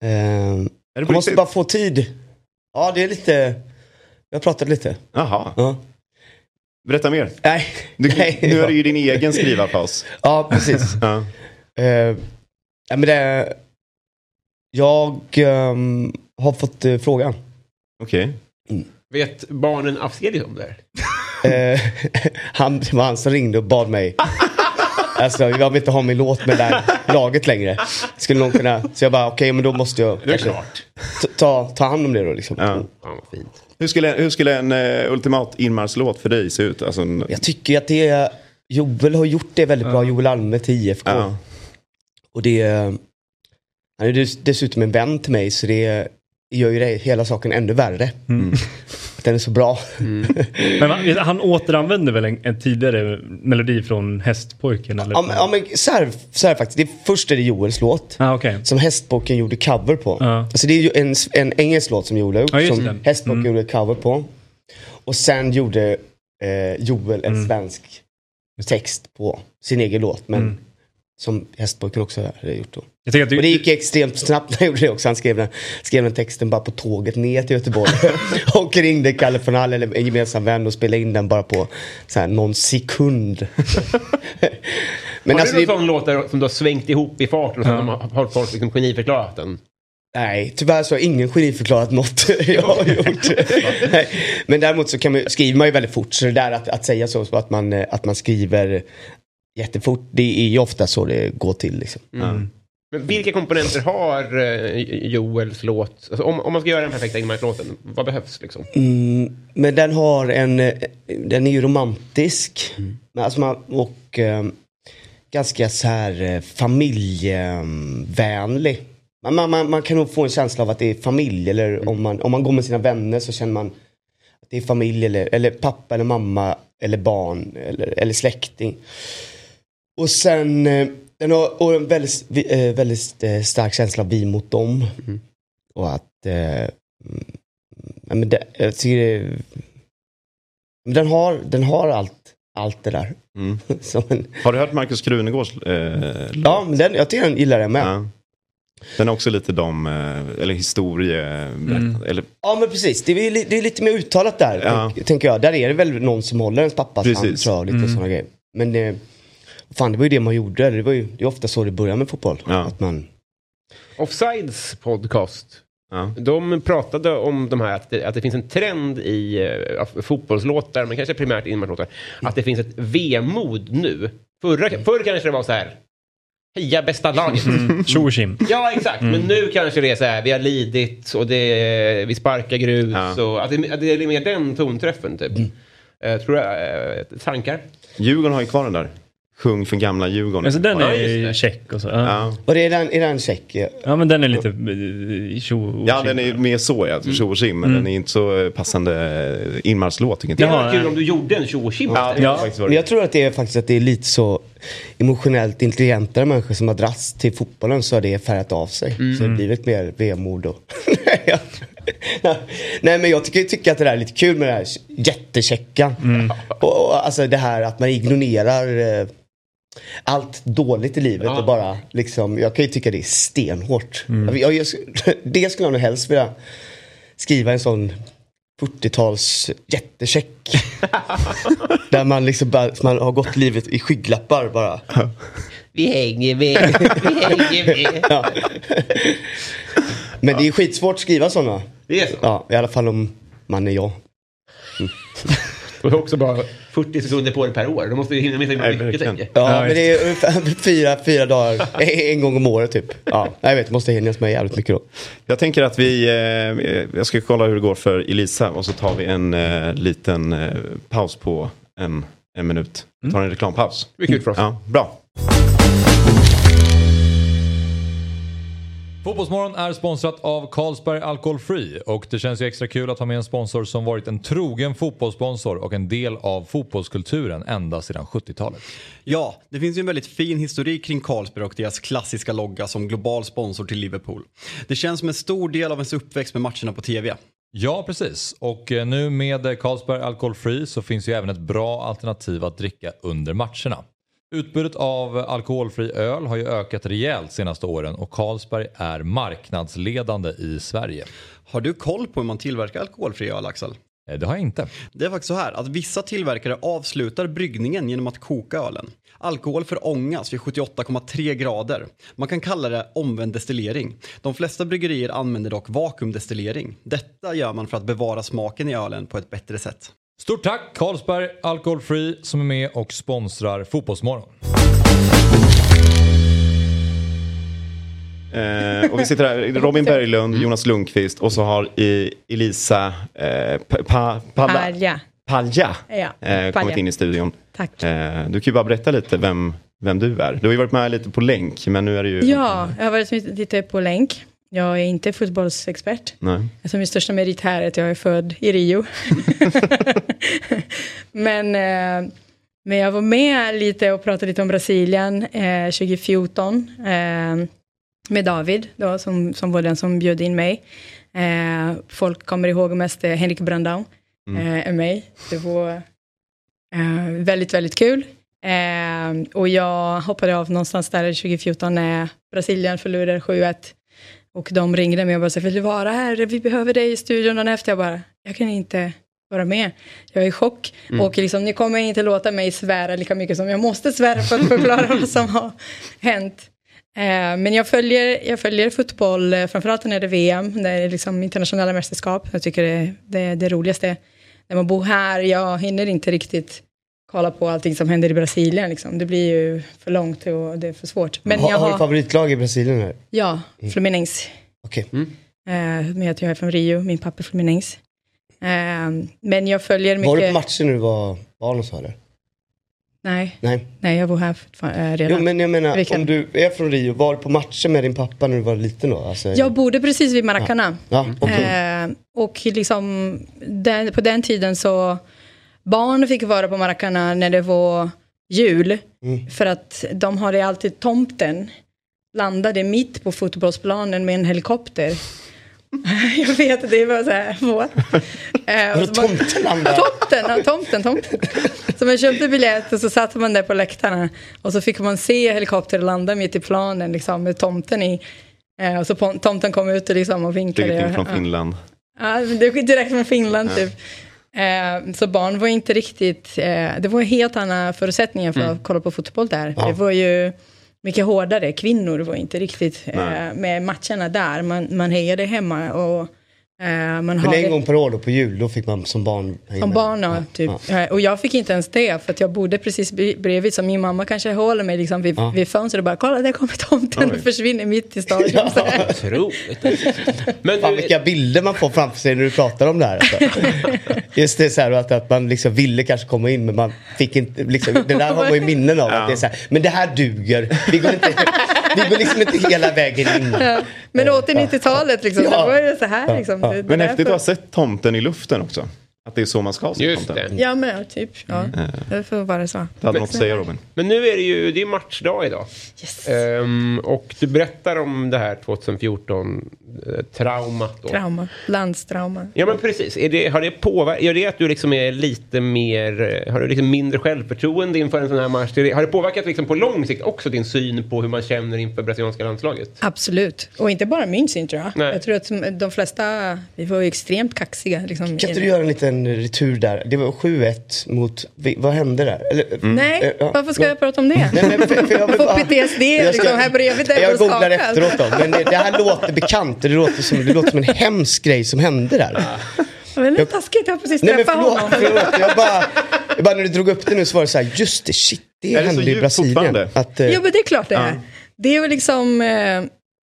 Det jag måste bara få tid. Ja, det är lite. Jag har pratat lite. Jaha, Ja. berätta mer. Nej. Du, Nej. nu är det ju din egen skrivarpaus. Ja, precis. Ja. Eh, ja, men det, jag ehm, har fått eh, frågan. Okej. Vet barnen Afzelius om det här? Eh, han, det var han som ringde och bad mig. Alltså jag vill inte ha min låt med det där laget längre. Skulle någon kunna, så jag bara okej men då måste jag Det är kanske klart. ta, ta, ta hand om det då liksom. Ja. Fan vad fint. Hur skulle, hur skulle en uh, ultimat inmarschlåt för dig se ut? Alltså, en, Jag tycker att det är, Joel har gjort det väldigt bra, Joel Alme till IFK. ja. Och det är, han är dess- dessutom en vän till mig så det gör ju det, hela saken ännu värre. Att den är så bra. Men va, han återanvände väl en, en tidigare melodi från Hästpojken? Eller? Ja, men, ja, men så, här, så här faktiskt, det först är det Joels låt. Ah, okej. Som Hästbocken gjorde cover på. Ja. Alltså det är ju en, en engelsk låt som Joel har gjort. Just som det. Hästbocken Mm. gjorde cover på. Och sen gjorde eh, Joel en Mm. svensk text på sin egen låt. Men Mm. Som Hästpojken också hade gjort då. Jag du, Och det gick extremt snabbt när han gjorde det också. Han skrev den, skrev den texten bara på tåget ner till Göteborg. och ringde Kalle von Hall, eller en gemensam vän, och spelade in den bara på så här, någon sekund. Men har alltså, du någon det, sån låt där, som du har svängt ihop i farten och så de har, har folk liksom geniförklarat den? nej, tyvärr så har ingen geniförklarat något jag har gjort. nej. Men däremot så kan man, skriver man ju väldigt fort. Så det där att, att säga så, så att, man, eh, att man skriver jättefort, det är ju ofta så det går till. Liksom. Men vilka komponenter har eh, Joels låt? Alltså, om, om man ska göra den perfekta Ingmar-låten, vad behövs liksom? Mm, men den har en, eh, den är ju romantisk. Men Alltså man, och eh, ganska så här eh, familjevänlig. Man, man, man, kan nog få en känsla av att det är familj eller om, man, om man går med sina vänner så känner man att det är familj eller, eller pappa eller mamma eller barn eller, eller släkting. Och sen eh, den har och en väldigt, eh, väldigt eh, stark känsla av vi mot dem. Och att eh, mm, Ja, men det, jag tycker det, men den har, den har allt, allt det där. Mm. Som en, Har du hört Markus Krunegårds eh, låt? ja, men den, jag tycker den gillar den med. Ja. Ja. Den är också lite de, eller historie, Mm. eller men precis. Det är, li- det är lite mer uttalat där, Ja. tänk, tänker jag. Där är det väl någon som håller ens pappas hand, tror jag, lite Mm. sådana grejer. Men eh, fan, det var ju det man gjorde. Det, var ju, det är ofta så det börjar med fotboll. Ja. Att man, Offsides podcast. ja. De pratade om de här, att det, att det finns en trend i uh, fotbollslåtar, men kanske primärt Ingmar-låtar, att det finns ett vemod nu. Förra, förr kanske det var så här, heja bästa laget. Och tjim. Ja, exakt. Men nu kanske det är så här, vi har lidit och det, vi sparkar grus. Ja. Och att, det, att det är mer den tonträffen, typ. Eh, tror jag, uh, tankar? Djurgården har ju kvar den där. Sjung för gamla Djurgården. Alltså den är ju det. check och så. Ja, ja. och det är den, är den check? eh, ja men den är lite eh, tjo och ja, den är mer så ja, tjo och tjim, men Mm. den är inte så eh, passande inte Det jag. var Ja, kul om du gjorde en tjo och. Ja, det Ja. varit- Men jag tror att det är faktiskt att det är lite så emotionellt intelligentare människor som har dratts till fotbollen så har det färgat av sig. Så det har blivit mer vemod och... Nej men jag tycker, tycker att det där är lite kul med det här jättechecka. Och, och alltså det här att man ignorerar eh, allt dåligt i livet Ja. och bara liksom, jag kan ju tycka det är stenhårt. Jag, jag, jag, det skulle jag nog helst vilja skriva en sån 40-tals jättecheck. Där man liksom bara, man har gått livet i skygglappar bara. Vi hänger med, vi hänger med. Ja. Men det är skitsvårt att skriva sådana. Det är så. Ja, i alla fall om man är jag. Och också bara 40 sekunder på det per år. Då måste du hinna med så mycket, tänker. Ja, Ja, men det är ungefär fyra, fyra dagar, en gång om året typ. Ja, jag vet, det måste hinnas med jävligt mycket då. Jag tänker att vi, eh, jag ska kolla hur det går för Elisa och så tar vi en eh, liten eh, paus på en, en minut. Vi tar en reklampaus. Det blir kul för oss. Ja, bra. Fotbollsmorgon är sponsrat av Carlsberg Alcohol Free och det känns ju extra kul att ha med en sponsor som varit en trogen fotbollssponsor och en del av fotbollskulturen ända sedan 70-talet. Ja, det finns ju en väldigt fin historik kring Carlsberg och deras klassiska logga som global sponsor till Liverpool. Det känns som en stor del av ens uppväxt med matcherna på tv. Ja, precis. Och eh, nu med Carlsberg Alcohol Free så finns ju även ett bra alternativ att dricka under matcherna. Utbudet av alkoholfri öl har ju ökat rejält senaste åren och Carlsberg är marknadsledande i Sverige. Har du koll på hur man tillverkar alkoholfri öl, Axel? Eh, Det har jag inte. Det är faktiskt så här att vissa tillverkare avslutar bryggningen genom att koka ölen. Alkohol förångas vid 78,3 grader. Man kan kalla det omvänd destillering. De flesta bryggerier använder dock vakuumdestillering. Detta gör man för att bevara smaken i ölen på ett bättre sätt. Stort tack Carlsberg Alcohol Free som är med och sponsrar Fotbollsmorgon. Eh, och vi sitter här, Robin Berglund, Jonas Lundqvist och så har i Elisa eh, pa, pa, Palla- Palja. Palja Ja, eh, kommit in i studion. Tack. Eh, du kan ju bara berätta lite vem, vem du är. Du har ju varit med lite på länk men nu är det ju... Ja, jag har varit lite på länk. Jag är inte fotbollsexpert. Nej. Alltså min största merit här är att jag är född i Rio. men, eh, men jag var med lite och pratade lite om Brasilien eh, 2014 eh, med David då, som, som var den som bjöd in mig. Eh, folk kommer ihåg mest Henrik Brandao Mm. eh, mig. Det var eh, väldigt, väldigt kul. Eh, och jag hoppade av någonstans där 2014 när Brasilien förlorade 7-1. Och de ringde mig och bara vill du vara här? Vi behöver dig i studion dagen efter. Jag bara, jag kan inte vara med. Jag är i chock. Och liksom, ni kommer inte låta mig svära lika mycket som jag måste svära för att förklara vad som har hänt. Eh, men jag följer, jag följer fotboll, eh, framförallt när det är VM, när det är liksom internationella mästerskap. Jag tycker det, det är det roligaste. När man bor här, jag hinner inte riktigt kolla på allting som händer i Brasilien. Liksom. Det blir ju för långt och det är för svårt. Men har, jag har du favoritlag i Brasilien? Här? ja, Fluminense. Okej. Eh, med att jag är från Rio, min pappa är Fluminense. Eh, men jag följer mycket... Var du på matchen när du var barn och så eller? Nej, Nej. nej, jag bor här eh, redan. Jo men jag menar, Vilken? om du är från Rio, var du på matcher med din pappa när du var liten då? Alltså, Jag bodde precis vid Maracana. Ja, okej. Eh, och liksom, den, på den tiden så, barn fick vara på Maracana när det var jul. Mm. För att de hade alltid tomten landade mitt på fotbollsplanen med en helikopter. Jag vet, det var så här, what? Eh, så tomten landade? Tomten, ja, tomten, tomten. Så man köpte biljett och så satt man där på läktarna. Och så fick man se helikoptern landa mitt i planen liksom, med tomten i. Eh, och så tomten kom ut och, liksom, och vinkade. Flugit in från. Finland. Ja, men det var direkt från Finland typ. Eh, så barn var inte riktigt, eh, det var helt andra förutsättningar för att kolla på fotboll där. Det var ju mycket hårdare, kvinnor var inte riktigt eh, med matcherna där. Man, man hejade hemma och man Men hade... en gång per år då på jul, då fick man som barn hänga Som med. barn, ja, typ. Eh, Och jag fick inte ens det, för att jag bodde precis bre- bredvid, så min mamma kanske håller mig liksom vid, Ja. vid fönstret och bara, kolla där kommer tomten Oj. och försvinner mitt i. Så här. Otroligt. Men Fan du, vilka bilder man får framför sig när du pratar om det här. Alltså. Just det så här att, att man liksom ville kanske komma in men man fick inte, liksom, det där har man ju minnen av. Att det är så här, men det här duger, vi går, inte, vi går liksom inte hela vägen in. Ja. Men 80-90-talet, liksom, Ja. det var ju så här. Liksom. Ja. Det- det Men häftigt att ha sett tomten i luften också. Att det är så man ska se Just tomten. det. Ja, men typ. Ja. Det får vara så. Det hade något att säga Robin. men nu är det ju det är matchdag idag. Yes. Ehm, och du berättar om det här 2014-traumat. då. Trauma. Landstrauma. Ja men precis. Är det, har det påverkat, gör det att du liksom är lite mer, eh, har du liksom mindre självförtroende inför en sån här match? Har det påverkat liksom på lång sikt också din syn på hur man känner inför brasilianska landslaget? Absolut. Och inte bara min syn tror jag. Nej. Jag tror att de flesta, vi var ju extremt kaxiga. Liksom, Kan inte du göra en liten retur där? Det var 7-1 mot, vad hände där? Eller, Nej, eh, ja, varför ska ja. jag prata om det? Nej, men för, för jag vill Får PTSD Jag ska- liksom, här bredvid där Jag googlar efteråt då. Men det, det här låter bekant. Det låter, som, det låter som en hemsk grej som hände där. Men det är taskigt, jag har precis Nej men träffat förlåt, honom. förlåt. Jag bara, jag bara när du drog upp det nu så var det så här, just det, shit, det Är det hände i Brasilien. Att, Ja men det är klart det är. Det är väl liksom... Eh,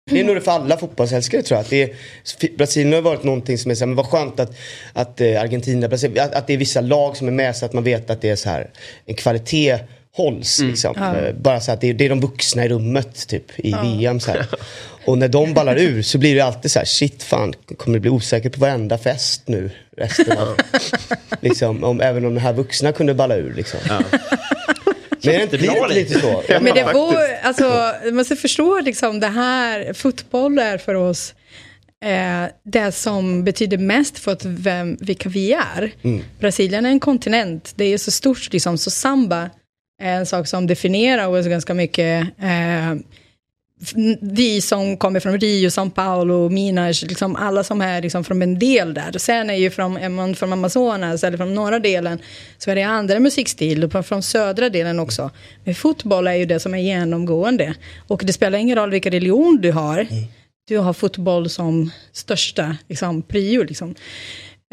Det är nog det för alla fotbollsälskare tror jag. Att det är, Brasilien har varit någonting som är så här, men vad skönt att, att eh, Argentina, Brasilien, att, att det är vissa lag som är med så att man vet att det är så här, en kvalitet hålls. Liksom. Eh, Bara så att det är, det är de vuxna i rummet typ i VM. Så här. Och när de ballar ur så blir det alltid så här, shit fan, kommer det bli osäkert på varenda fest nu resten av... liksom, om, även om de här vuxna kunde balla ur liksom. Men är det inte lite, lite så? Ja, men det var, alltså, man måste förstå liksom det här, fotboll är för oss eh, det som betyder mest för att vem, vilka vi är. Brasilien är en kontinent, det är så stort, liksom, så samba är en sak som definierar oss ganska mycket. Eh, vi som kommer från Rio, São Paulo, Minas, liksom alla som är liksom från en del där. Sen är ju från, är man från Amazonas eller från norra delen så är det andra musikstil och från södra delen också. Men fotboll är ju det som är genomgående. Och det spelar ingen roll vilken religion du har. Du har fotboll som största liksom, prio. Liksom.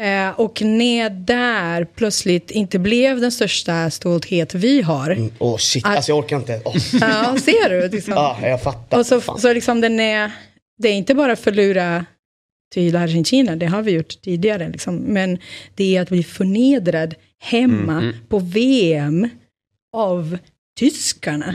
Eh, och när där plötsligt inte blev den största stolthet vi har. Åh shit, alltså jag orkar inte. Åh, Ja, ser du? Liksom. ah, jag fattar. Och så, Fan. så liksom den är, det är inte bara förlora till Argentina, det har vi gjort tidigare, liksom. men det är att bli förnedrad hemma på VM av tyskarna.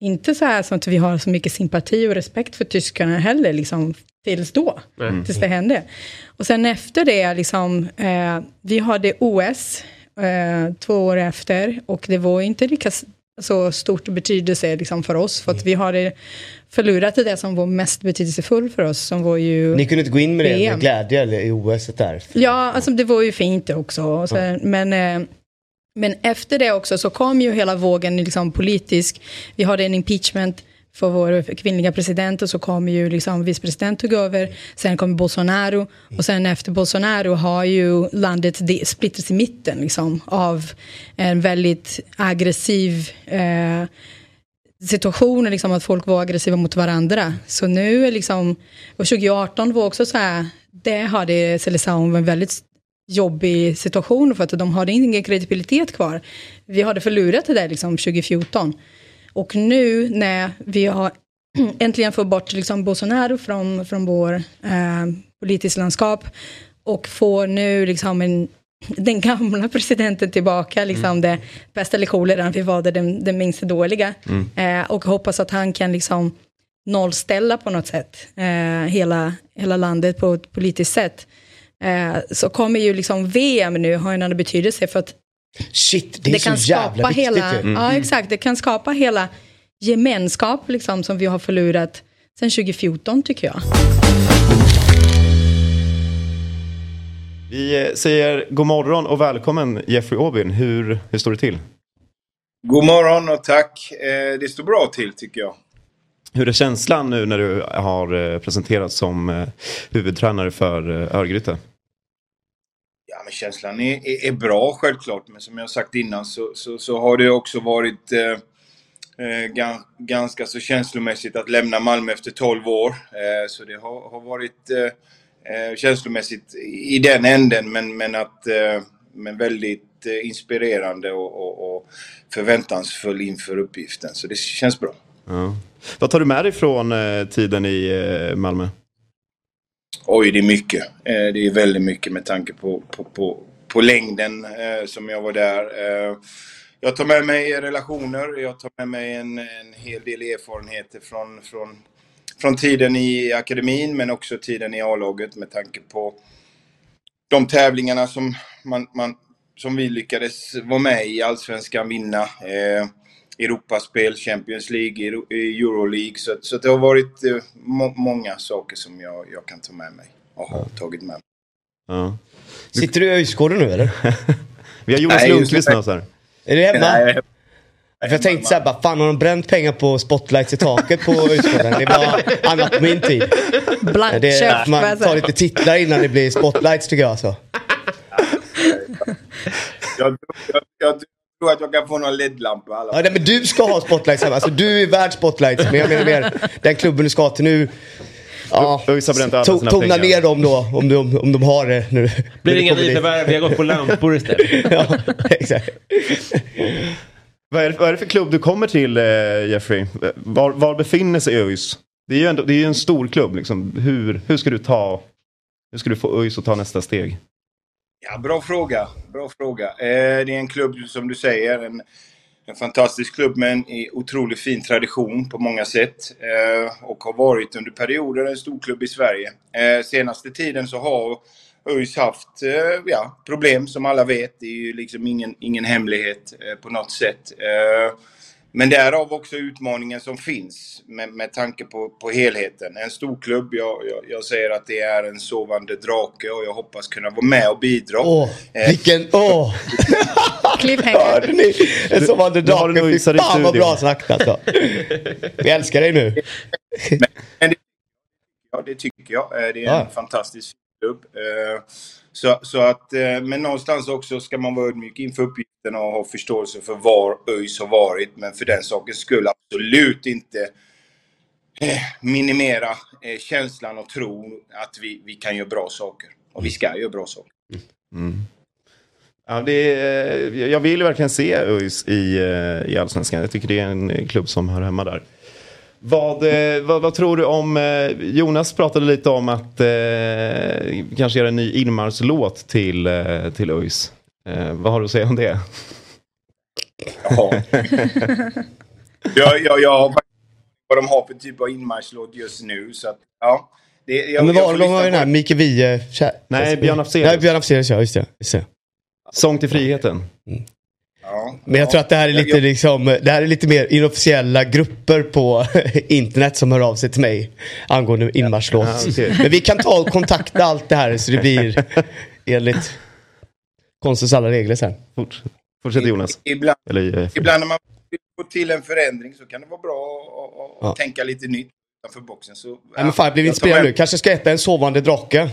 Inte så här som att vi har så mycket sympati och respekt för tyskarna heller, liksom, tills då, tills det hände. Och sen efter det, liksom, eh, vi hade OS eh, två år efter och det var inte lika så stort betydelse liksom, för oss, för att vi hade förlorat det som var mest betydelsefullt för oss, som var ju... Ni kunde inte gå in med det med glädje eller i OS där? Ja, alltså det var ju fint också. Så, Men, eh, Men efter det också så kom ju hela vågen liksom politisk. Vi hade en impeachment för vår kvinnliga president och så kom ju liksom vicepresident tog över. Sen kom Bolsonaro och sen efter Bolsonaro har ju landet splittrats i mitten liksom av en väldigt aggressiv eh, situation, liksom att folk var aggressiva mot varandra. Så nu är liksom, och 2018 var också så här, det hade Seleção en väldigt jobbig situation för att de hade ingen kredibilitet kvar. Vi hade förlorat det där liksom 2014. Och nu när vi har äntligen fått bort liksom Bolsonaro från, från vår eh, politiska landskap och får nu liksom en, den gamla presidenten tillbaka, liksom det bästa eller kolera, vi valde den, den minst dåliga. Eh, och hoppas att han kan liksom nollställa på något sätt eh, hela, hela landet på ett politiskt sätt. Eh, så kommer ju liksom VM nu ha en annan betydelse för att Shit, det är kan så jävla skapa viktigt hela, ju. Ja, exakt. Det kan skapa hela gemenskap liksom, som vi har förlorat sedan 2014 tycker jag. Vi eh, säger god morgon och välkommen Jeffrey Aubyn. Hur, hur står det till? God morgon och tack. Eh, det står bra till tycker jag. Hur är känslan nu när du har eh, presenterats som huvudtränare för Örgryte? Känslan är, är, är bra självklart, men som jag sagt innan så, så, så har det också varit eh, eh, ganska så känslomässigt att lämna Malmö efter 12 år. Eh, så det har, har varit eh, eh, känslomässigt i den änden, men, men, att, eh, men väldigt eh, inspirerande och, och, och förväntansfull inför uppgiften. Så det känns bra. Ja. Vad tar du med dig från eh, tiden i eh, Malmö? Oj, det är mycket. Eh, det är väldigt mycket med tanke på, på, på, på längden eh, som jag var där. Eh, jag tar med mig relationer, jag tar med mig en, en hel del erfarenheter från, från, från tiden i akademin men också tiden i A-laget med tanke på de tävlingarna som, man, man, som vi lyckades vara med i, Allsvenskan, vinna. Eh, Europaspel, Champions League, eh, Euroleague. Så, så det har varit eh, må, många saker som jag, jag kan ta med mig och har tagit med mig. Ja. Sitter du i Öjsgården nu eller? Vi har Jonas Lundqvist det. med oss här. Är du hemma? Nej, För jag tänkte såhär, bara, fan har de bränt pengar på spotlights i taket på Öjsgården? Det var annat på min tid. Blank Det, käft. man tar lite titlar innan det blir spotlights tycker jag. alltså. jag, jag, jag tror att jag kan få någon LED-lampa alla Ja, nej, men du ska ha spotlights hemma. Alltså, du är värd spotlights. Men jag menar mer, den klubben du ska till nu. Ja, to- tona ner dem då om de, om de har det nu. Blir det inga nyförvärv, vi har gått på lampor istället. Ja, exakt. Vad är, det, vad är det för klubb du kommer till eh, Jeffrey? Var, var befinner sig ÖIS? Det är ju ändå, det är en stor klubb. Liksom. Hur, hur ska du ta hur ska du få ÖIS att ta nästa steg? Ja, bra fråga. Bra fråga. Eh, det är en klubb som du säger, en, en fantastisk klubb med en otroligt fin tradition på många sätt. Eh, och har varit under perioder en stor klubb i Sverige. Eh, senaste tiden så har ÖIS haft eh, ja, problem som alla vet. Det är ju liksom ingen, ingen hemlighet eh, på något sätt. Eh, men därav också utmaningen som finns med, med tanke på, på helheten. En stor klubb, jag, jag, jag säger att det är en sovande drake och jag hoppas kunna vara med och bidra. Åh, Eh, vilken... Åh! Cliffhanger. Ni? En du drake. Fy fan vad bra snackat alltså. Vi älskar dig nu. Men det, ja, det tycker jag. Eh, Det är en Ja. fantastisk klubb. Eh, så, så att, eh, men någonstans också ska man vara ödmjuk inför uppgiften och ha förståelse för var ÖIS har varit. Men för den sakens skull absolut inte eh, minimera känslan och tro att vi, vi kan göra bra saker. Och vi ska göra bra saker. Mm. Mm. Ja, det är, jag vill verkligen se ÖIS i, i Allsvenskan. Jag tycker det är en klubb som hör hemma där. Vad, eh, vad, vad tror du om, eh, Jonas pratade lite om att eh, kanske göra en ny inmarschlåt till, eh, till ÖIS. Eh, vad har du att säga om det? Jaha. jag, jag, jag har vad de har för typ av inmarschlåt just nu. Så att, ja. Det, jag, Men var får de har lyssna ju den här Micke Wiehe... Nej, Björn Afzelius. Nej, Björn Afzelius, ja. Just det. Just det. Sång till friheten. Ja, Men jag ja. tror att det här är lite, Jag- liksom, det här är lite mer inofficiella grupper på internet som hör av sig till mig angående inmarschlåt. Ja. Men vi kan ta och kontakta allt det här så det blir enligt konstens alla regler sen. Fortsätt, Fortsätt Jonas. Ibland, Eller, eh, ibland när man vill få till en förändring så kan det vara bra att- Ja. tänka lite nytt utanför boxen. Så, Nej, men fan, jag blev inspirerad nu. Kanske ska äta en sovande drake.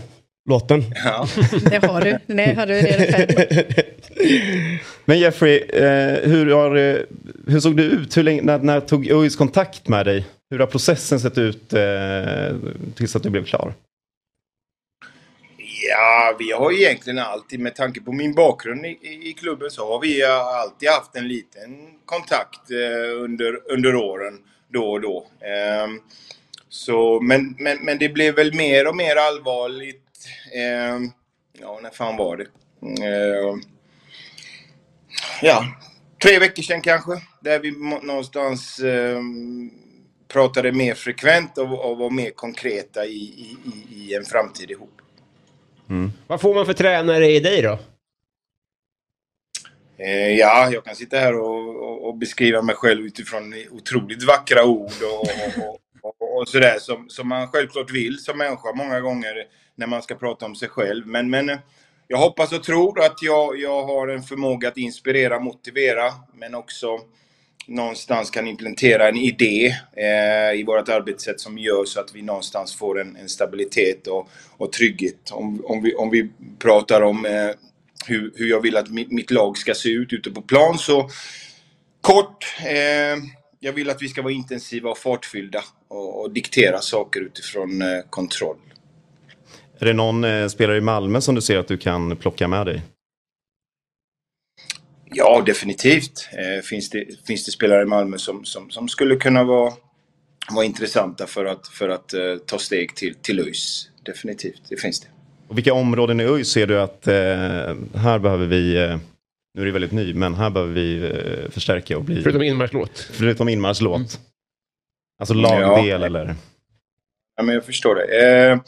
Låten. Ja. Det har du. Det har du. Men Jeffrey, eh, hur, har, eh, hur såg du ut? Hur länge, när, när tog ÖIS kontakt med dig? Hur har processen sett ut eh, tills att du blev klar? Ja, vi har egentligen alltid, med tanke på min bakgrund i, i, klubben, så har vi alltid haft en liten kontakt eh, under, under åren då och då. Ehm, så, men, men, men det blev väl mer och mer allvarligt. Ehm, ja, när fan var det? Ehm, ja, tre veckor sedan kanske. Där vi någonstans ehm, pratade mer frekvent och, och var mer konkreta i, i, i, en framtid ihop. Vad får man för tränare i dig då? Eh, ja, jag kan sitta här och, och, och beskriva mig själv utifrån otroligt vackra ord och, och sådär som, som man självklart vill som människa många gånger när man ska prata om sig själv. Men, men jag hoppas och tror att jag, jag har en förmåga att inspirera, motivera, men också någonstans kan implementera en idé eh, i vårt arbetssätt som gör så att vi någonstans får en, en stabilitet och, och trygghet. Om, om, vi, om vi pratar om eh, hur, hur jag vill att mitt, mitt lag ska se ut ute på plan så kort. Eh, jag vill att vi ska vara intensiva och fartfyllda och, och diktera saker utifrån eh, kontroll. Är det någon eh, spelare i Malmö som du ser att du kan plocka med dig? Ja, definitivt. Eh, finns, det, finns det spelare i Malmö som, som, som skulle kunna vara, vara intressanta för att, för att eh, ta steg till, till ÖIS. Definitivt, det finns det. Och vilka områden i ÖIS ser du att eh, här behöver vi, eh, nu är det väldigt ny, men här behöver vi eh, förstärka och bli... Förutom inmarschlåt. Förutom inmarschlåt. Alltså lagdel Ja. eller? Ja, men jag förstår det.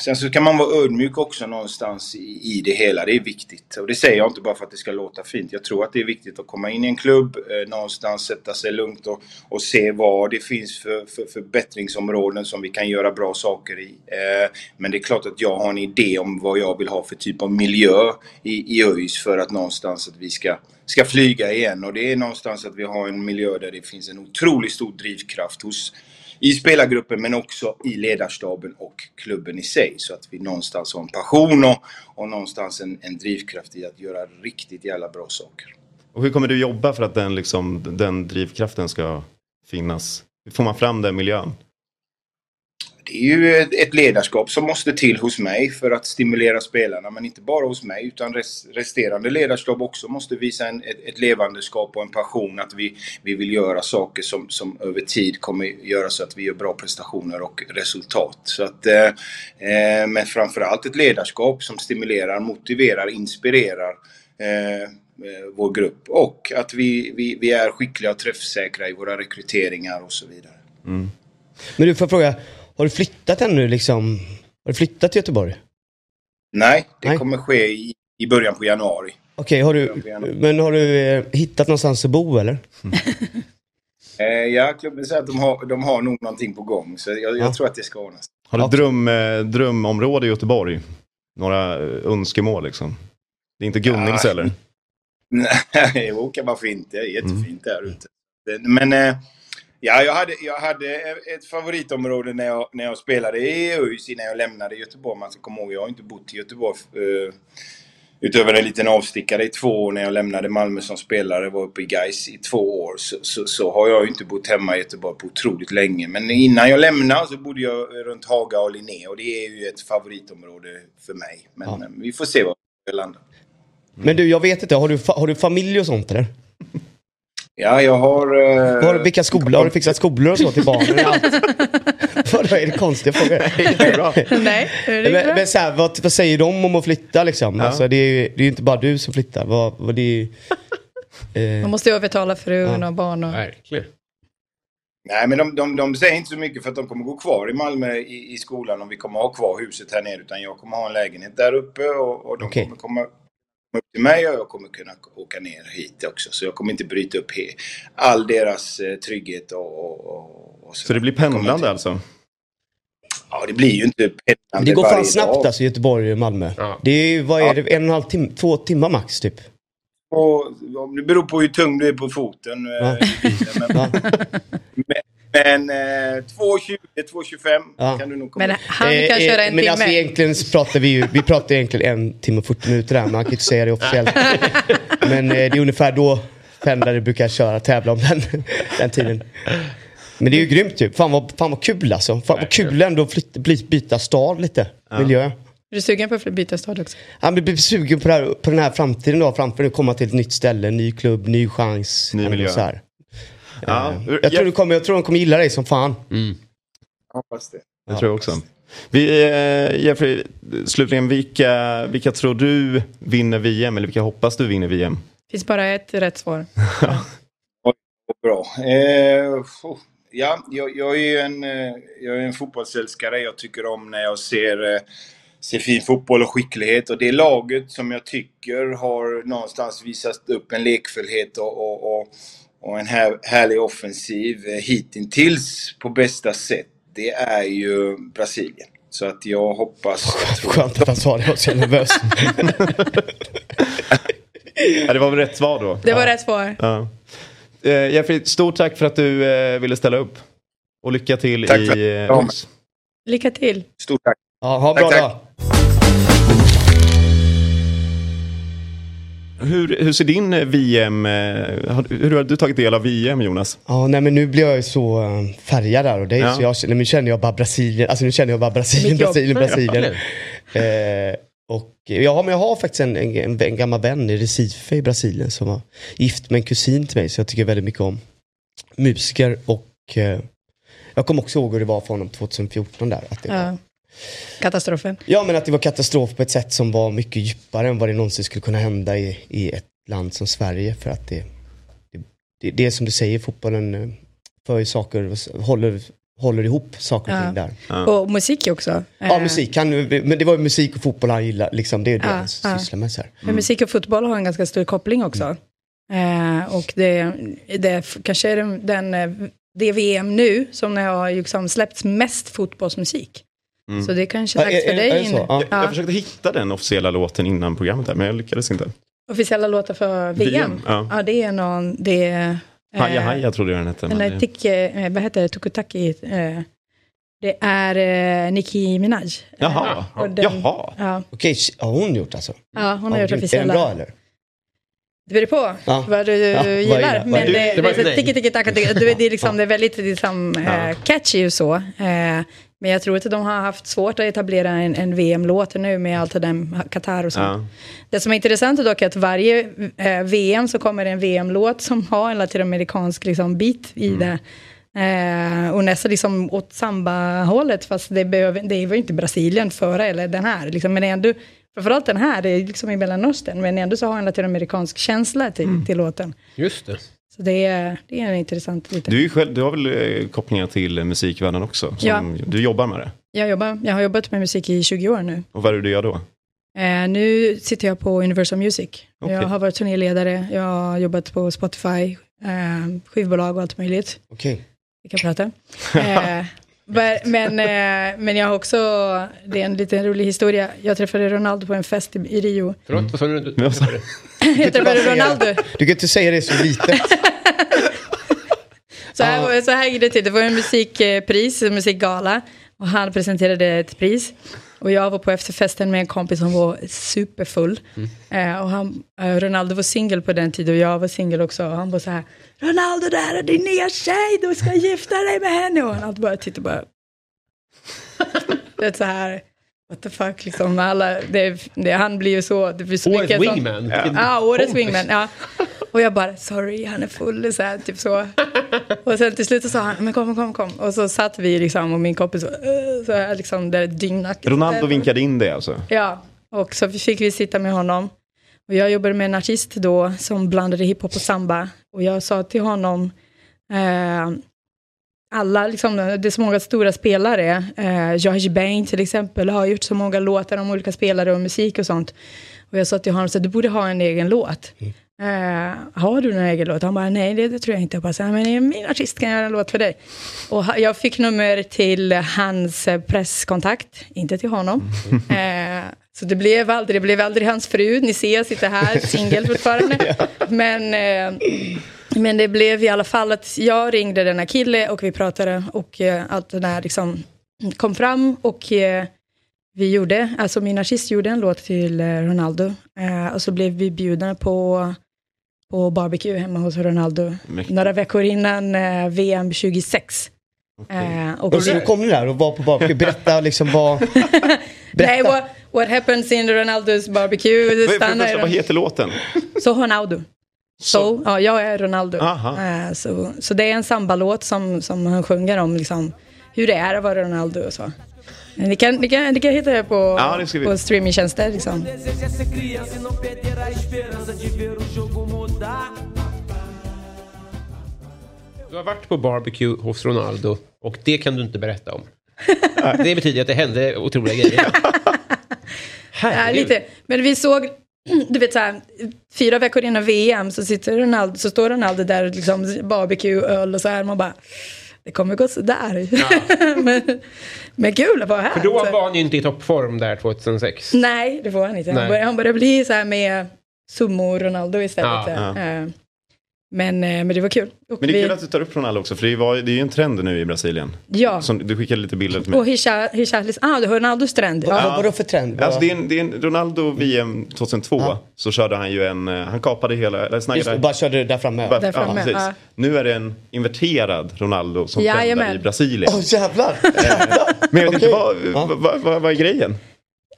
Sen så kan man vara ödmjuk också någonstans i, i det hela. Det är viktigt. Och det säger jag inte bara för att det ska låta fint. Jag tror att det är viktigt att komma in i en klubb, eh, någonstans sätta sig lugnt och, och se vad det finns för, för förbättringsområden som vi kan göra bra saker i. Eh, men det är klart att jag har en idé om vad jag vill ha för typ av miljö i, i ÖIS för att någonstans att vi ska, ska flyga igen. Och det är någonstans att vi har en miljö där det finns en otroligt stor drivkraft hos i spelargruppen men också i ledarstaben och klubben i sig. Så att vi någonstans har en passion och, och någonstans en, en drivkraft i att göra riktigt jävla bra saker. Och hur kommer du jobba för att den, liksom, den drivkraften ska finnas? Hur får man fram den miljön? Det är ju ett, ledarskap som måste till hos mig för att stimulera spelarna. Men inte bara hos mig utan res, resterande ledarskap också måste visa en, ett, ett levandeskap och en passion att vi, vi vill göra saker som, som över tid kommer göra så att vi gör bra prestationer och resultat. Så att, eh, eh men framförallt ett ledarskap som stimulerar, motiverar, inspirerar eh, eh, vår grupp. Och att vi, vi, vi är skickliga och träffsäkra i våra rekryteringar och så vidare. Mm. Men du, får jag fråga. Har du flyttat ännu liksom? Har du flyttat till Göteborg? Nej, det Nej. kommer ske i, i början på januari. Okej, har du, men har du eh, hittat någonstans att bo eller? Eh, ja, klubben säger att de har, de har nog någonting på gång. Så jag, jag Ja. tror att det ska ordnas. Har du Ja. dröm, eh, drömområde i Göteborg? Några eh, önskemål liksom? Det är inte Gunnils Ja. eller? Nej, jo, kan varför inte? Det är jättefint där ute. Men eh, ja, jag hade, jag hade ett favoritområde när jag, när jag spelade i ÖIS innan jag lämnade Göteborg. Man ska komma ihåg, jag har inte bott i Göteborg eh, utöver en liten avstickare i två år när jag lämnade Malmö som spelare. Var uppe i Gais i två år. Så, så, så har jag ju inte bott hemma i Göteborg på otroligt länge. Men innan jag lämnade så bodde jag runt Haga och Linné och det är ju ett favoritområde för mig. Men Ja. eh, vi får se var det landar. Men du, jag vet inte. Har du, fa- har du familj och sånt eller? Ja, jag har... eh, Har, du- vilka skolor? Har du fixat skolor och så till barnen? Vadå, är det konstiga frågor? Nej, det är men, bra. men så här, vad, vad säger de om att flytta liksom? Ja. Alltså, det, är ju, det är ju inte bara du som flyttar. Vad, vad det är ju, Man eh, måste ju övertala frun Ja. och barn. Och... Verkligen. Nej, men de, de, de säger inte så mycket för att de kommer gå kvar i Malmö i, i skolan om vi kommer ha kvar huset här nere. Utan jag kommer ha en lägenhet där uppe och, och de Okej. kommer komma upp till mig och jag kommer kunna åka ner hit också. Så jag kommer inte bryta upp all deras eh, trygghet och, och, och, och Så det blir kommer pendlande alltså? Ja, det blir ju inte pendlande det går fan snabbt dag. alltså Göteborg och Malmö. Ja. Det är ju, vad är Ja. det, en och en halv timme, två timmar max typ. på, det beror på hur tung du är på foten. eh, Ja. Men, men, men eh, 2.20, 2.25 Ja. kan du nog komma Men han Eh, kan eh, köra en men timme. alltså egentligen så pratar vi ju, vi pratar egentligen en timme och 40 minuter här, man kan inte säga det officiellt. men eh, det är ungefär då pendlare brukar köra, tävla om den, den tiden. Men det är ju grymt ju. Fan vad, fan vad kul alltså. Fan vad kul ändå att flytta, bli, byta stad lite. Miljö. Är du sugen på att byta stad också? Han blir sugen på, det här, på den här framtiden då, framför att komma till ett nytt ställe, ny klubb, ny chans. Ny miljö. Så här. Ja, Eh, jag, tror du kommer, jag tror de kommer gilla dig som fan. Hoppas det. Det tror jag också. Vi, eh, Jeffrey, slutligen, vilka, vilka tror du vinner VM? Eller vilka hoppas du vinner VM? finns bara ett rätt svar. Bra. Eh, oh, ja, jag, jag är ju en, eh, jag är en fotbollsälskare. Jag tycker om när jag ser, eh, ser fin fotboll och skicklighet. Och det laget som jag tycker har någonstans visat upp en lekfullhet och, och, och, och en här, härlig offensiv eh, hittills på bästa sätt. Det är ju Brasilien. Så att jag hoppas... Jag tror, Skönt att han sa det, jag var så nervös. Ja, det var väl rätt svar då? Det var rätt svar. Ja. Eh, Jeffrey, stort tack för att du eh, ville ställa upp. Och lycka till Tack för i att eh. Lycka till. stort tack. Ja, ha en bra Tack, dag. Hur, hur ser din eh, VM... eh, Hur har du tagit del av VM, Jonas? Ja, nej men nu blir jag ju så uh, färgad där och det är Ja. så jag, nej, nu känner jag bara Brasilien, alltså nu känner jag bara Brasilien, Mitt jobb. Brasilien, Brasilien. eh, och ja, men jag har faktiskt en, en, en gammal vän i Recife i Brasilien som var gift med en kusin till mig så jag tycker väldigt mycket om. Musiker och eh, jag kommer också ihåg hur det var för honom 2014 där. Att det var, Ja. Katastrofen. Ja men att det var katastrof på ett sätt som var mycket djupare än vad det någonsin skulle kunna hända i, i ett land som Sverige. För att det, det, det, det är som du säger, fotbollen eh, för saker, håller, håller ihop saker och Ja. ting där. Och musik också. Ja Eh, musik, han, men det var ju musik och fotboll han gillade, liksom, det är det Ja, han ja. sysslar med. Så här. Men musik och fotboll har en ganska stor koppling också. Eh, och det, det kanske är den, den, eh, det VM nu som har liksom släppts mest fotbollsmusik. Så det är kanske Ja, dags är- för är- dig. är. Ja. Jag, Ja, jag försökte hitta den officiella låten innan programmet här, men jag lyckades inte. officiella låtar för VM. VM, ja. ja. det är någon, det är... eh, Haja Haja trodde jag den hette. Den är tick, eh, vad heter det, Tukutaki. Eh, det är eh, Nicki Minaj. Jaha, och den- jaha. Ja, Okej, har hon gjort alltså? ja, hon har Ja, gjort grymt. Är officiella. den bra eller? Det beror på Ja. vad du Ja, gillar. är det? Men är det, det? det, Det är är liksom, det är väldigt liksom, catchy och så. Eh, men jag tror att de har haft svårt att etablera en, en VM-låt nu med allt det där Qatar och sånt. Ja. Det som är intressant är dock att varje eh, VM så kommer det en VM-låt som har en latinamerikansk liksom, bit i Mm. det. Eh, och nästan liksom åt samba-hållet, fast det, behöver, det var inte Brasilien före eller den här. Liksom, men ändå, framförallt den här, det är liksom i Mellanöstern, men ändå så har en latinamerikansk känsla till, Mm. till låten. Just det. Så det är, det är en intressant liten. Du, själv, du har väl eh, kopplingar till eh, musikvärlden också? Som, Ja. Du jobbar med det? Jag, jobbar, jag har jobbat med musik i 20 år nu. Och vad är det du gör då? Eh, nu sitter jag på Universal Music. Okej. Jag har varit turnéledare, jag har jobbat på Spotify, eh, skivbolag och allt möjligt. Okej. Vi kan prata. Eh, but- men, eh, men jag har också, det är en liten rolig historia. Jag träffade Ronaldo på en fest i, i Rio. Förlåt, vad sa du? Men vad sa du? Jag träffade Ronaldo. Du kan inte säga det så lite. Så här, så här gick det till. Det var en musikpris, en musikgala. Och han presenterade ett pris. Och jag var på efterfesten med en kompis som var superfull. Eh, och han, eh, Ronaldo var singel på den tiden och jag var singel också. Och han var så här, Ronaldo där är din nya tjej, du ska gifta dig med henne. Och han bara tittade bara. det är så här, what the fuck liksom. Alla, det, det, han blir ju så, det blir så Årets sånt- wingman. Vilken Ja, årets wingman. Ja. Och jag bara, sorry, han är full, så här, typ så. Och sen till slut så sa han, men kom, kom, kom. Och så satt vi liksom, och min kompis så, "Åh", så här, liksom, där dyngnacket. Ronaldo vinkade in det alltså? Ja, och så fick vi sitta med honom. Och jag jobbade med en artist då som blandade hiphop och samba. Och jag sa till honom, eh, alla, liksom, det är så många stora spelare. Eh, George Bain till exempel har gjort så många låtar om olika spelare och musik och sånt. Och jag sa till honom, så du borde ha en egen låt. Eh, har du en egen låt? Han bara, nej det, det tror jag inte. Jag bara, här, men min artist kan göra en låt för dig. Och jag fick nummer till hans eh, presskontakt, inte till honom. Eh, Så det blev aldrig, det blev aldrig hans fru. Ni ser, jag sitter här, singel fortfarande. Men, eh, men det blev i alla fall att jag ringde denna kille och vi pratade och eh, allt det där liksom kom fram och eh, vi gjorde, alltså min artist gjorde en låt till Ronaldo eh, och så blev vi bjudna på, på barbecue hemma hos Ronaldo Mäktigt. några veckor innan eh, VM 26. Eh, och Och så kom ni där och var på barbecue. Berätta liksom vad... Nej, Berätta. what, what happens in Ronaldos barbecue? Vad, heter låten? Så Ronaldo. Så, ja, jag är Ronaldo. Eh, så, så det är en sambalåt som, som han sjunger om liksom, hur det är att vara Ronaldo och så. Ni kan, ni kan, ni kan hitta det på, Ja, det vi- på streamingtjänster. Liksom. Du har varit på barbecue hos Ronaldo och det kan du inte berätta om. det betyder att det hände otroliga grejer. Ja, lite. Men vi såg, du vet så här, fyra veckor innan VM så, sitter Ronaldo, så står Ronaldo där och liksom barbecue, öl och så här. Man bara, det kommer gå sådär. men, men kul att vara här. För då var han ju inte i toppform där 2006. Nej, det får han inte. Han börjar, han börjar bli så här med Sumo-Ronaldo istället. Ja, Eh, Men, eh, men det var kul. Och Men det är vi- kul att du tar upp Ronaldo också, för det, var, det är ju en trend nu i Brasilien. Ja, Som, du skickade lite bilder till mig. och Hicha- Hichalis, ah, Ronaldos trend. Vad, Ja. Vadå för trend? Alltså det är en, det är en Ronaldo VM 2002 så körde han ju en, eh, han kapade hela, eller Just, snaggade, det, bara körde där framme. bara- Där framme, precis. ja. Nu är det en inverterad Ronaldo som trendar i Brasilien. Åh jävlar! jävlar. Men jag vet inte, vad, Ja. vad, vad, vad är grejen?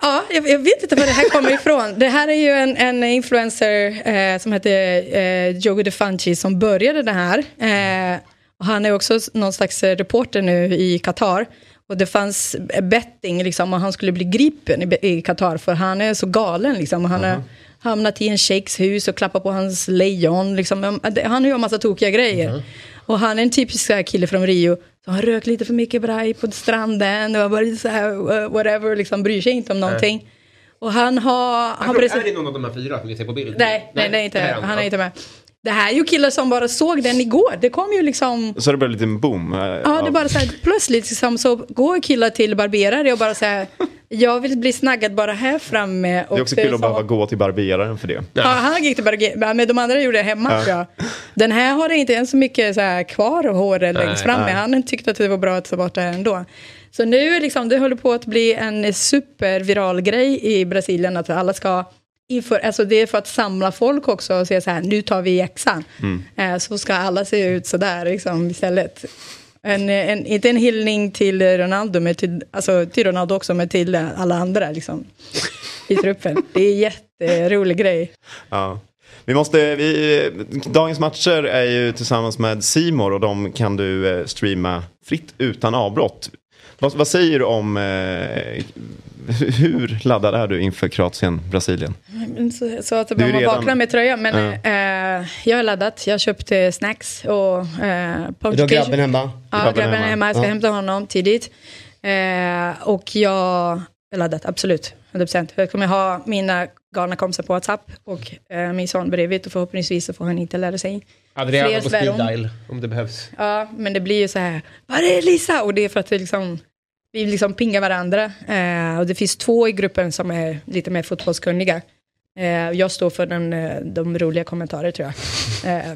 Ja, jag, jag vet inte var det här kommer ifrån. Det här är ju en, en influencer eh, som heter eh, Jogo DeFanchi som började det här. Eh, och han är också någon slags reporter nu i Qatar. Och det fanns betting liksom, och han skulle bli gripen i, i Qatar för han är så galen. Liksom, och han har hamnat i en sheiks hus och klappat på hans lejon. Liksom. Han gör en massa tokiga grejer. Mhm. Och han är en typisk så här kille från Rio. Så han rök lite för mycket braj på stranden och bara så här uh, whatever, liksom bryr sig inte om någonting. Och han har... Han är precis, det någon av de här fyra som vi ser på bild? nej, nej, nej, inte, det här han är inte med. Det här är ju killar som bara såg den igår. Det kom ju liksom... Så det blivit en liten boom. eh, Ja, det av- är bara så här, plötsligt liksom, så går killar till barberare och bara så här, jag vill bli snaggad bara här framme. det är också kul att behöva gå till barberaren för det. Ja, han gick till barberare, men de andra gjorde det hemma jag. Den här har inte ens så mycket så här kvar hår längst framme. Han tyckte att det var bra att ta bort det ändå. Så nu liksom, det håller på att bli en superviral grej i Brasilien att alla ska inför, alltså det är för att samla folk också och säga så här, nu tar vi yxan. Eh, så ska alla se ut så där liksom istället. En, en, inte en hyllning till Ronaldo, men till, alltså till Ronaldo också, men till alla andra liksom, i truppen. Det är en jätterolig grej. Ja. Vi måste, vi, dagens matcher är ju tillsammans med Simor och de kan du eh, streama fritt utan avbrott. Vad, vad säger du om, eh, hur laddad är du inför Kroatien-Brasilien? Men Så, så att Du är man redan- vaknar med tröjan. Men eh, jag har laddat. Jag köpte snacks och eh, Du har grabben hemma? Ja, Grabben är hemma. hemma. Jag ska Ja. hämta honom tidigt. Eh, och jag har laddat, absolut. 100%. Jag kommer ha mina galna kompisar på WhatsApp och eh, min son bredvid och förhoppningsvis så får han inte lära sig. Adriana på speed dial om det behövs. Ja, men det blir ju så här, var är Lisa? Och det är för att det liksom, vi liksom pingar varandra. Eh, och det finns två i gruppen som är lite mer fotbollskunniga. Eh, jag står för den, eh, de roliga kommentarer tror jag. Eh,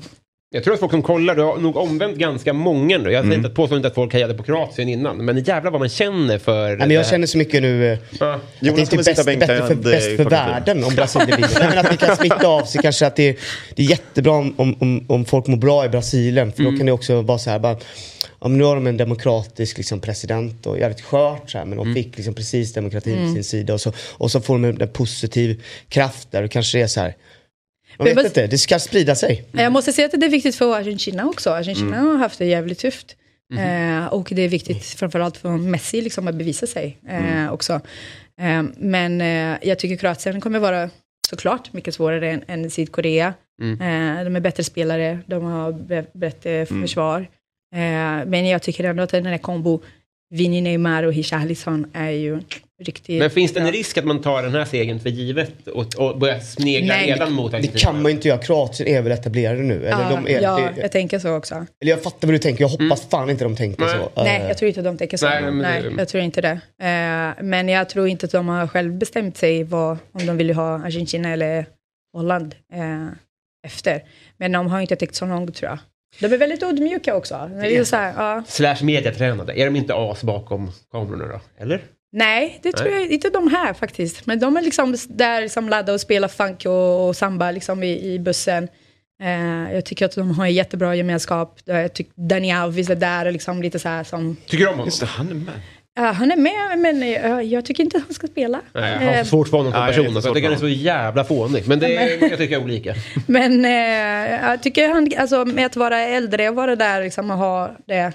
jag tror att folk som kollar, du har nog omvänt ganska många nu. Jag säger inte att påstår inte att folk hejade på Kroatien innan, men jävlar vad man känner för... Nej, men jag känner så mycket nu Ja. att det Jonas inte är sitta bäst, bättre för, bäst för världen om Brasilien vinner. Men att det kan smitta av sig kanske att det är, det är jättebra om, om, om, folk mår bra i Brasilien. För då kan det också vara så här bara, ja, nu har de en demokratisk liksom, president och jävligt skört så här, men de fick liksom precis demokratin på sin sida och så, och så får de en, en positiv kraft där och kanske det är så här. Men vet inte, det ska sprida sig. Jag måste säga att det är viktigt för Argentina också. Argentina har haft det jävligt tufft. Eh, och det är viktigt framförallt för Messi liksom, att bevisa sig eh, också. Eh, men eh, jag tycker Kroatien kommer vara såklart mycket svårare än, än Sydkorea. Eh, de är bättre spelare, de har bättre försvar. Eh, men jag tycker ändå att den här kombo Vini Neymar och Richarlison är ju riktigt Men finns det en risk att man tar den här segern för givet och, och börjar snegla Nej, redan mot Det Argentina? kan man ju inte göra. Kroatien är väl etablerade nu? Eller, Ja, de är, ja, det, jag tänker så också. eller jag fattar vad du tänker. Jag hoppas fan inte de tänker Nej. så. Nej, jag tror inte de tänker så. Nej, Nej, men det- jag tror inte det. Eh, men jag tror inte att de har själv bestämt sig vad, om de vill ha Argentina eller Holland eh, efter. Men de har inte tänkt så långt tror jag. De är väldigt ödmjuka också. Det är så här, ja. Slash mediatränade. Är de inte as bakom kamerorna då? Eller? Nej, det tror Nej. jag inte de här faktiskt. Men de är liksom där laddade och spelar funk och, och samba liksom i, i bussen. Eh, jag tycker att de har en jättebra gemenskap. Jag tycker Dani Alves är där och liksom lite så här som... Tycker du om honom? Just det, han är med. Ja, han är med, men eh, jag tycker inte att han ska spela. Nej, jag har Eh, svårt för honom som person. Jag tycker han är så jävla fånig. Men det är, jag tycker jag är olika. Men eh, jag tycker han, alltså med att vara äldre och vara där liksom och ha det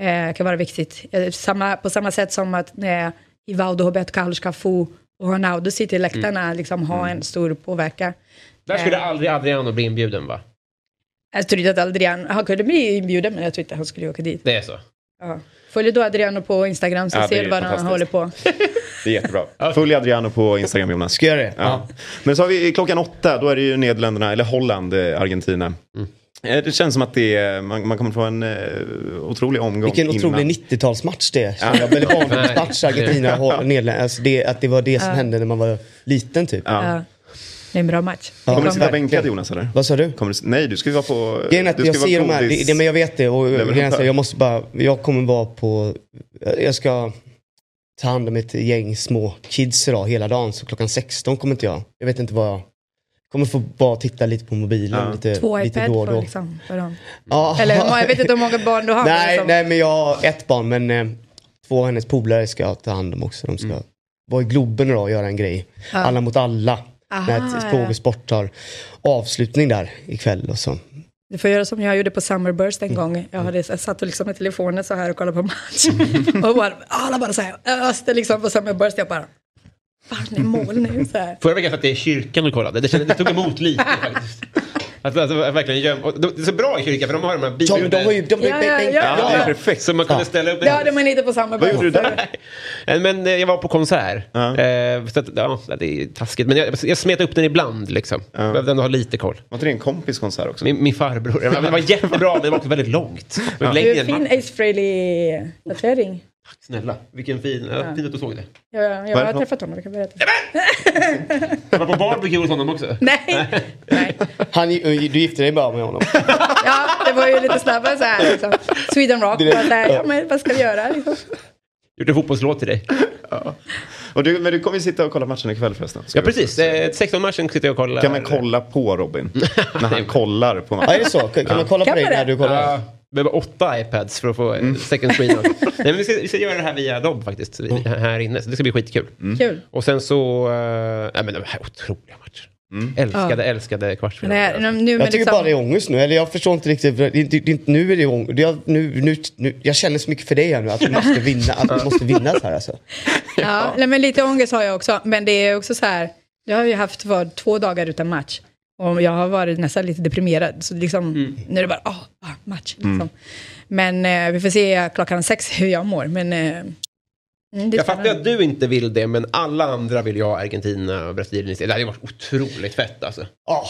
eh, kan vara viktigt. Eh, samma, på samma sätt som att eh, Ivaldo, Roberto Carlos, Cafu och Ronaldo sitter i läktarna, liksom har en stor påverkan. Där skulle Eh, aldrig Adriano bli inbjuden va? Jag tror inte att Adrian, han kunde bli inbjuden men jag tror inte han skulle åka dit. Det är så. Ja. Följ då Adriano på Instagram så Ja, ser du vad han håller på. Det är jättebra. Följ Adriano på Instagram Jonas. Ska jag det? Ja. Men så har vi klockan åtta, då är det ju Nederländerna, eller Holland, eh, Argentina. Eh, Det känns som att det är, man, man kommer få en eh, otrolig omgång Vilken otrolig 90-talsmatch det är. Ja. Eller barndomsmatch, Argentina, Hol- Nederländerna. Alltså det, att det var det som Ja. hände när man var liten typ. Ja. Det är en bra match. Ja, Kommer du sitta bänkad Jonas eller? Vad sa du? Kommer du, nej, du ska ju vara på... Grejen är att du jag ser de här, det, det, men jag vet det och så, jag måste bara, jag kommer vara på, jag ska ta hand om ett gäng små kids idag hela dagen så klockan 16 kommer inte jag, jag vet inte vad jag, kommer få bara titta lite på mobilen Ja. lite, Två lite iPad då och för, då. liksom, för dem. Ja. Eller jag vet inte hur många barn du har. Nej, liksom- nej men jag har ett barn men eh, två av hennes polare ska jag ta hand om också. De ska vara i Globen idag och göra en grej. Ja. Alla mot alla. Aha, när ett frågesport har avslutning där ikväll och så. Du får göra som jag gjorde på Summerburst en gång. Jag, hade, jag satt och liksom med telefonen så här och kollade på match. och bara, alla bara så här öste liksom på Summerburst. Jag bara, fan är mål nu. Så här. Förra veckan satt jag i kyrkan och kollade. Det, kändes, det tog emot lite faktiskt. Att, alltså, verkligen göm, och det är så bra i kyrkan för de har de här Ja, de har ju, de, Ja, ja, ja. Ja, det är Ja. perfekt. Så man kunde Ja. ställa upp Det hade man inte på Summerburst. Vad gjorde du där? Men eh, jag var på konsert. Ja. Eh, så att, ja, det är taskigt. Men jag, jag smet upp den ibland liksom. Ja. Behövde ändå ha lite koll. Var inte det en kompis konsert också? Min, min farbror. Ja, Det var jättebra men det var också väldigt långt. Du längre fin. Ace Frehley-tatuering. Tack snälla. Vilken fin. Ja. Fint att du såg det. Jag, jag Vad är har träffat honom, jag kan berätta. Jag var på barbecue hos honom också. Nej, nej. Han, du gifte dig bara med honom? Ja, det var ju lite snabbare så här. Liksom. Sweden Rock. Så här, ja, men vad ska vi göra? Liksom. Gjort en fotbollslåt till dig. Och du, men du kommer ju sitta och kolla matchen ikväll förresten. Ska Ja precis. Eh, 16-matchen sitter jag och kollar. Kan man kolla på Robin? när han kollar på Ja, matchen? är det så? Kan, kan man kolla på Kan dig man det? när du kollar? Ja, behöver åtta iPads för att få mm. second screen. Nej, men vi, ska, vi ska göra det här via dem faktiskt. vi- Här inne. Så det ska bli skitkul. Kul. Och sen så... Uh, nej men de här otroliga matcher. Älskade, älskade kvartsfinaler. Nej, nu, men Jag tycker liksom, bara det är ångest nu, eller jag förstår inte riktigt. Det, det, det, inte- nu är det ångest. Det, är- nu, nu, nu, jag känner så mycket för dig här nu, att du måste vinna, att du måste vinna så här alltså. Ja, nej, men lite ångest har jag också. Men det är också så här, jag har ju haft var, två dagar utan match. Och jag har varit nästan lite deprimerad. Så liksom, nu är det bara, ah, ah, match. Liksom. Men eh, vi får se klockan sex hur jag mår. Men, eh, mm, det Jag fattar att du inte vill det, men alla andra vill ju ha Argentina och Brasilien. Det hade varit otroligt fett alltså. Ja,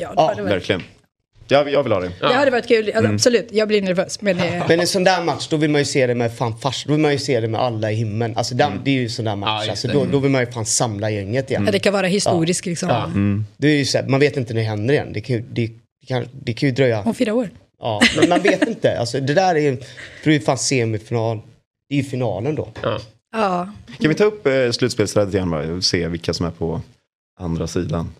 Ja, det, Ja, hade varit, Verkligen. Jag, jag vill ha det. det hade varit kul. Alltså, Absolut, jag blir nervös. Men, eh, Men en sån där match, då vill man ju se det med fan fars, då vill man ju se det med alla i himlen. Alltså den, det är ju en sån där Ja, match, just alltså, då, då vill man ju fan samla gänget igen. ja, det kan vara historiskt liksom. Ja. Det är ju så här, man vet inte när det händer igen. Det kan, ju- det, det kan, det kan ju dröja. Om fyra år. Ja, men man vet inte. Alltså, det där är ju, för det är ju fan semifinal. Det är ju finalen då. Ja. Ja, Kan vi ta upp eh, slutspelssträdet igen bara och se vilka som är på andra sidan?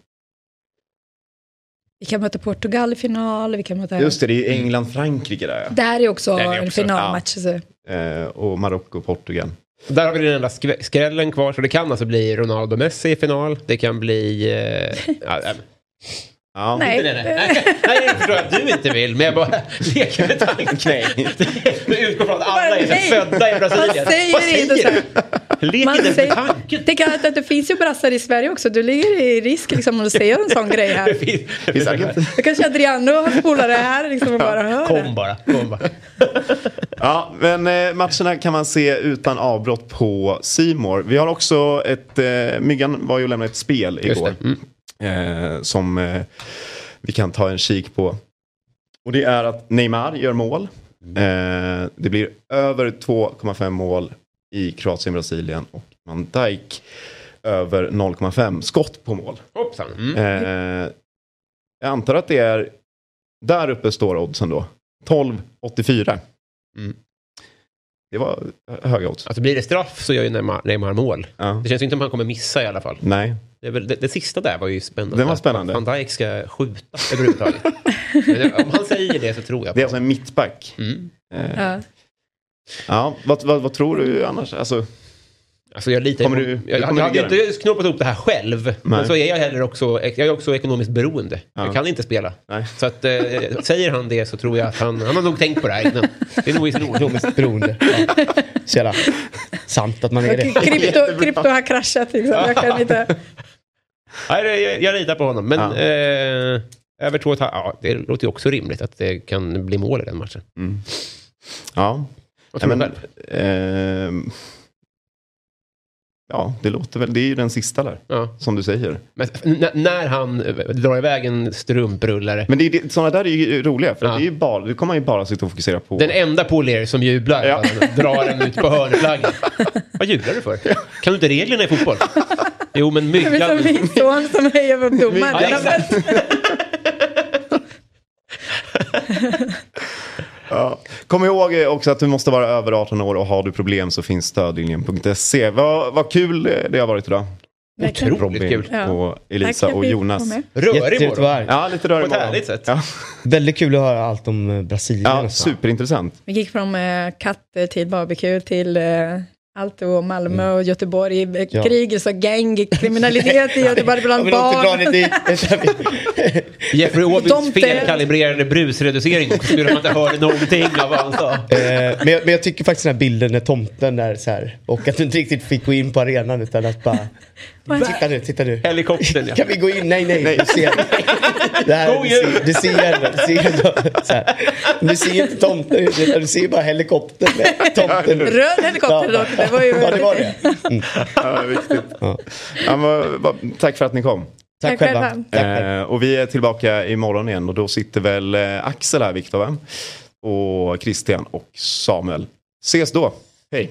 Vi kan möta Portugal i final. Vi kan möta... Just det, det är England-Frankrike där Det här är också Det är en också, finalmatch. Ja. eh, Och Marocko-Portugal. Där har vi den enda skv- skrällen kvar, så det kan alltså bli Ronaldo-Messi i final. Det kan bli... Eh, ja, ja, Ja. Nej. Nej, nej, nej. nej, jag förstår att du inte vill, men jag bara leker med tanken. Nej. Du utgår från att alla är Nej. födda i Brasilien. Man säger Vad inte så här. du? Leker Man inte med säger, tanken. det, kan, att det finns ju brassar i Sverige också. Du ligger i risk liksom, om du säger en sån grej Det här. finns, det Finns finns det- Då kanske Adriano har polare här liksom, och bara hör Kom det. bara, kom bara. Ja, men eh, matcherna kan man se utan avbrott på Simor. Vi har också ett, eh, Myggan var ju och lämnade ett spel Just igår. Mm. Eh, som eh, vi kan ta en kik på. Och det är att Neymar gör mål. Eh, det blir över 2,5 mål i Kroatien, Brasilien och Van Dijk över 0,5 skott på mål. Hoppsan. Mm. Eh, jag antar att det är där uppe står oddsen då. 12,84. Mm. Det var höga odds. Alltså blir det straff så gör ju Neymar, Neymar mål. Ja. Det känns inte som han kommer missa i alla fall. Nej. Det, väl, det, det sista där var ju spännande. Det var spännande. Van Dijk ska skjuta överhuvudtaget. Om han säger det så tror jag Det är på alltså en mittback. Mm. Eh, Ja. ja, vad, vad, vad tror du annars? Alltså, Alltså jag litar Kommer på, du- jag, du jag, kommer jag hade inte knoppat ihop det här själv. Men Nej. så är jag heller också, jag är också ekonomiskt beroende. Ja. Jag kan inte spela. Nej. Så att, eh, säger han det så tror jag att han, han har nog tänkt på det här innan. Det är nog ekonomiskt Beroende. Ja. Så jävla sant att man är det. Krypto, krypto har kraschat liksom. Jag kan inte... Nej, det- jag, jag litar på honom. Men Ja. eh, över två och ett halvt, ja, det låter ju också rimligt att det kan bli mål i den matchen. mm. Ja. Vad tror du men, själv? ehm, ja, det låter väl. Det är ju den sista där. Ja. Som du säger. Men när han eh, drar iväg en strumprullare. Men det, är det, sådana där är ju roliga. För Ja. det är ju bara, det kommer man ju bara sitta och fokusera på. Den enda polare som jublar Ja. drar den ut på hörnflaggan. Vad jublar du för? Kan du inte reglerna i fotboll? Jo, men Det är myggan... som min son som hejar på domaren. Ja. Kom ihåg eh, också att du måste vara över 18 år och har du problem så finns stödlinjen.se. Vad, vad kul eh, det har varit idag. Verkligen. Otroligt Robin kul. Ja. och Elisa och Jonas. Rörig Jättetrevligt att morgon. vara här. Ja, lite rörig På ett morgon. härligt sätt. Ja, Väldigt kul att höra allt om eh, Brasilien. ja superintressant. Vi gick från eh, katter till barbecue till eh, allt och Malmö och Göteborg. Eh, Ja. Krig, så gang, kriminalitet i Göteborg bland barn. Jeffrey Tomte. felkalibrerade brusreducering också. Gjorde att man inte hörde någonting av vad han sa. Eh, men, jag, men jag tycker faktiskt den här bilden när tomten är så här och att du inte riktigt fick gå in på arenan utan att bara Titta nu, titta nu. Helikoptern ja. Kan vi gå in? Nej, nej. Du ser, det här, du ser, du ser, du ser. Du ser inte tomten du ser bara helikoptern tomten. Röd helikopter Ja. dock, det var ju Ja, det var det. Ja, viktigt. Ja. Ja, men, tack för att ni kom. Tack, Tack själva. Eh, och vi är tillbaka imorgon igen och då sitter väl eh, Axel här, Viktor? Och Christian och Samuel. Ses då. Hej.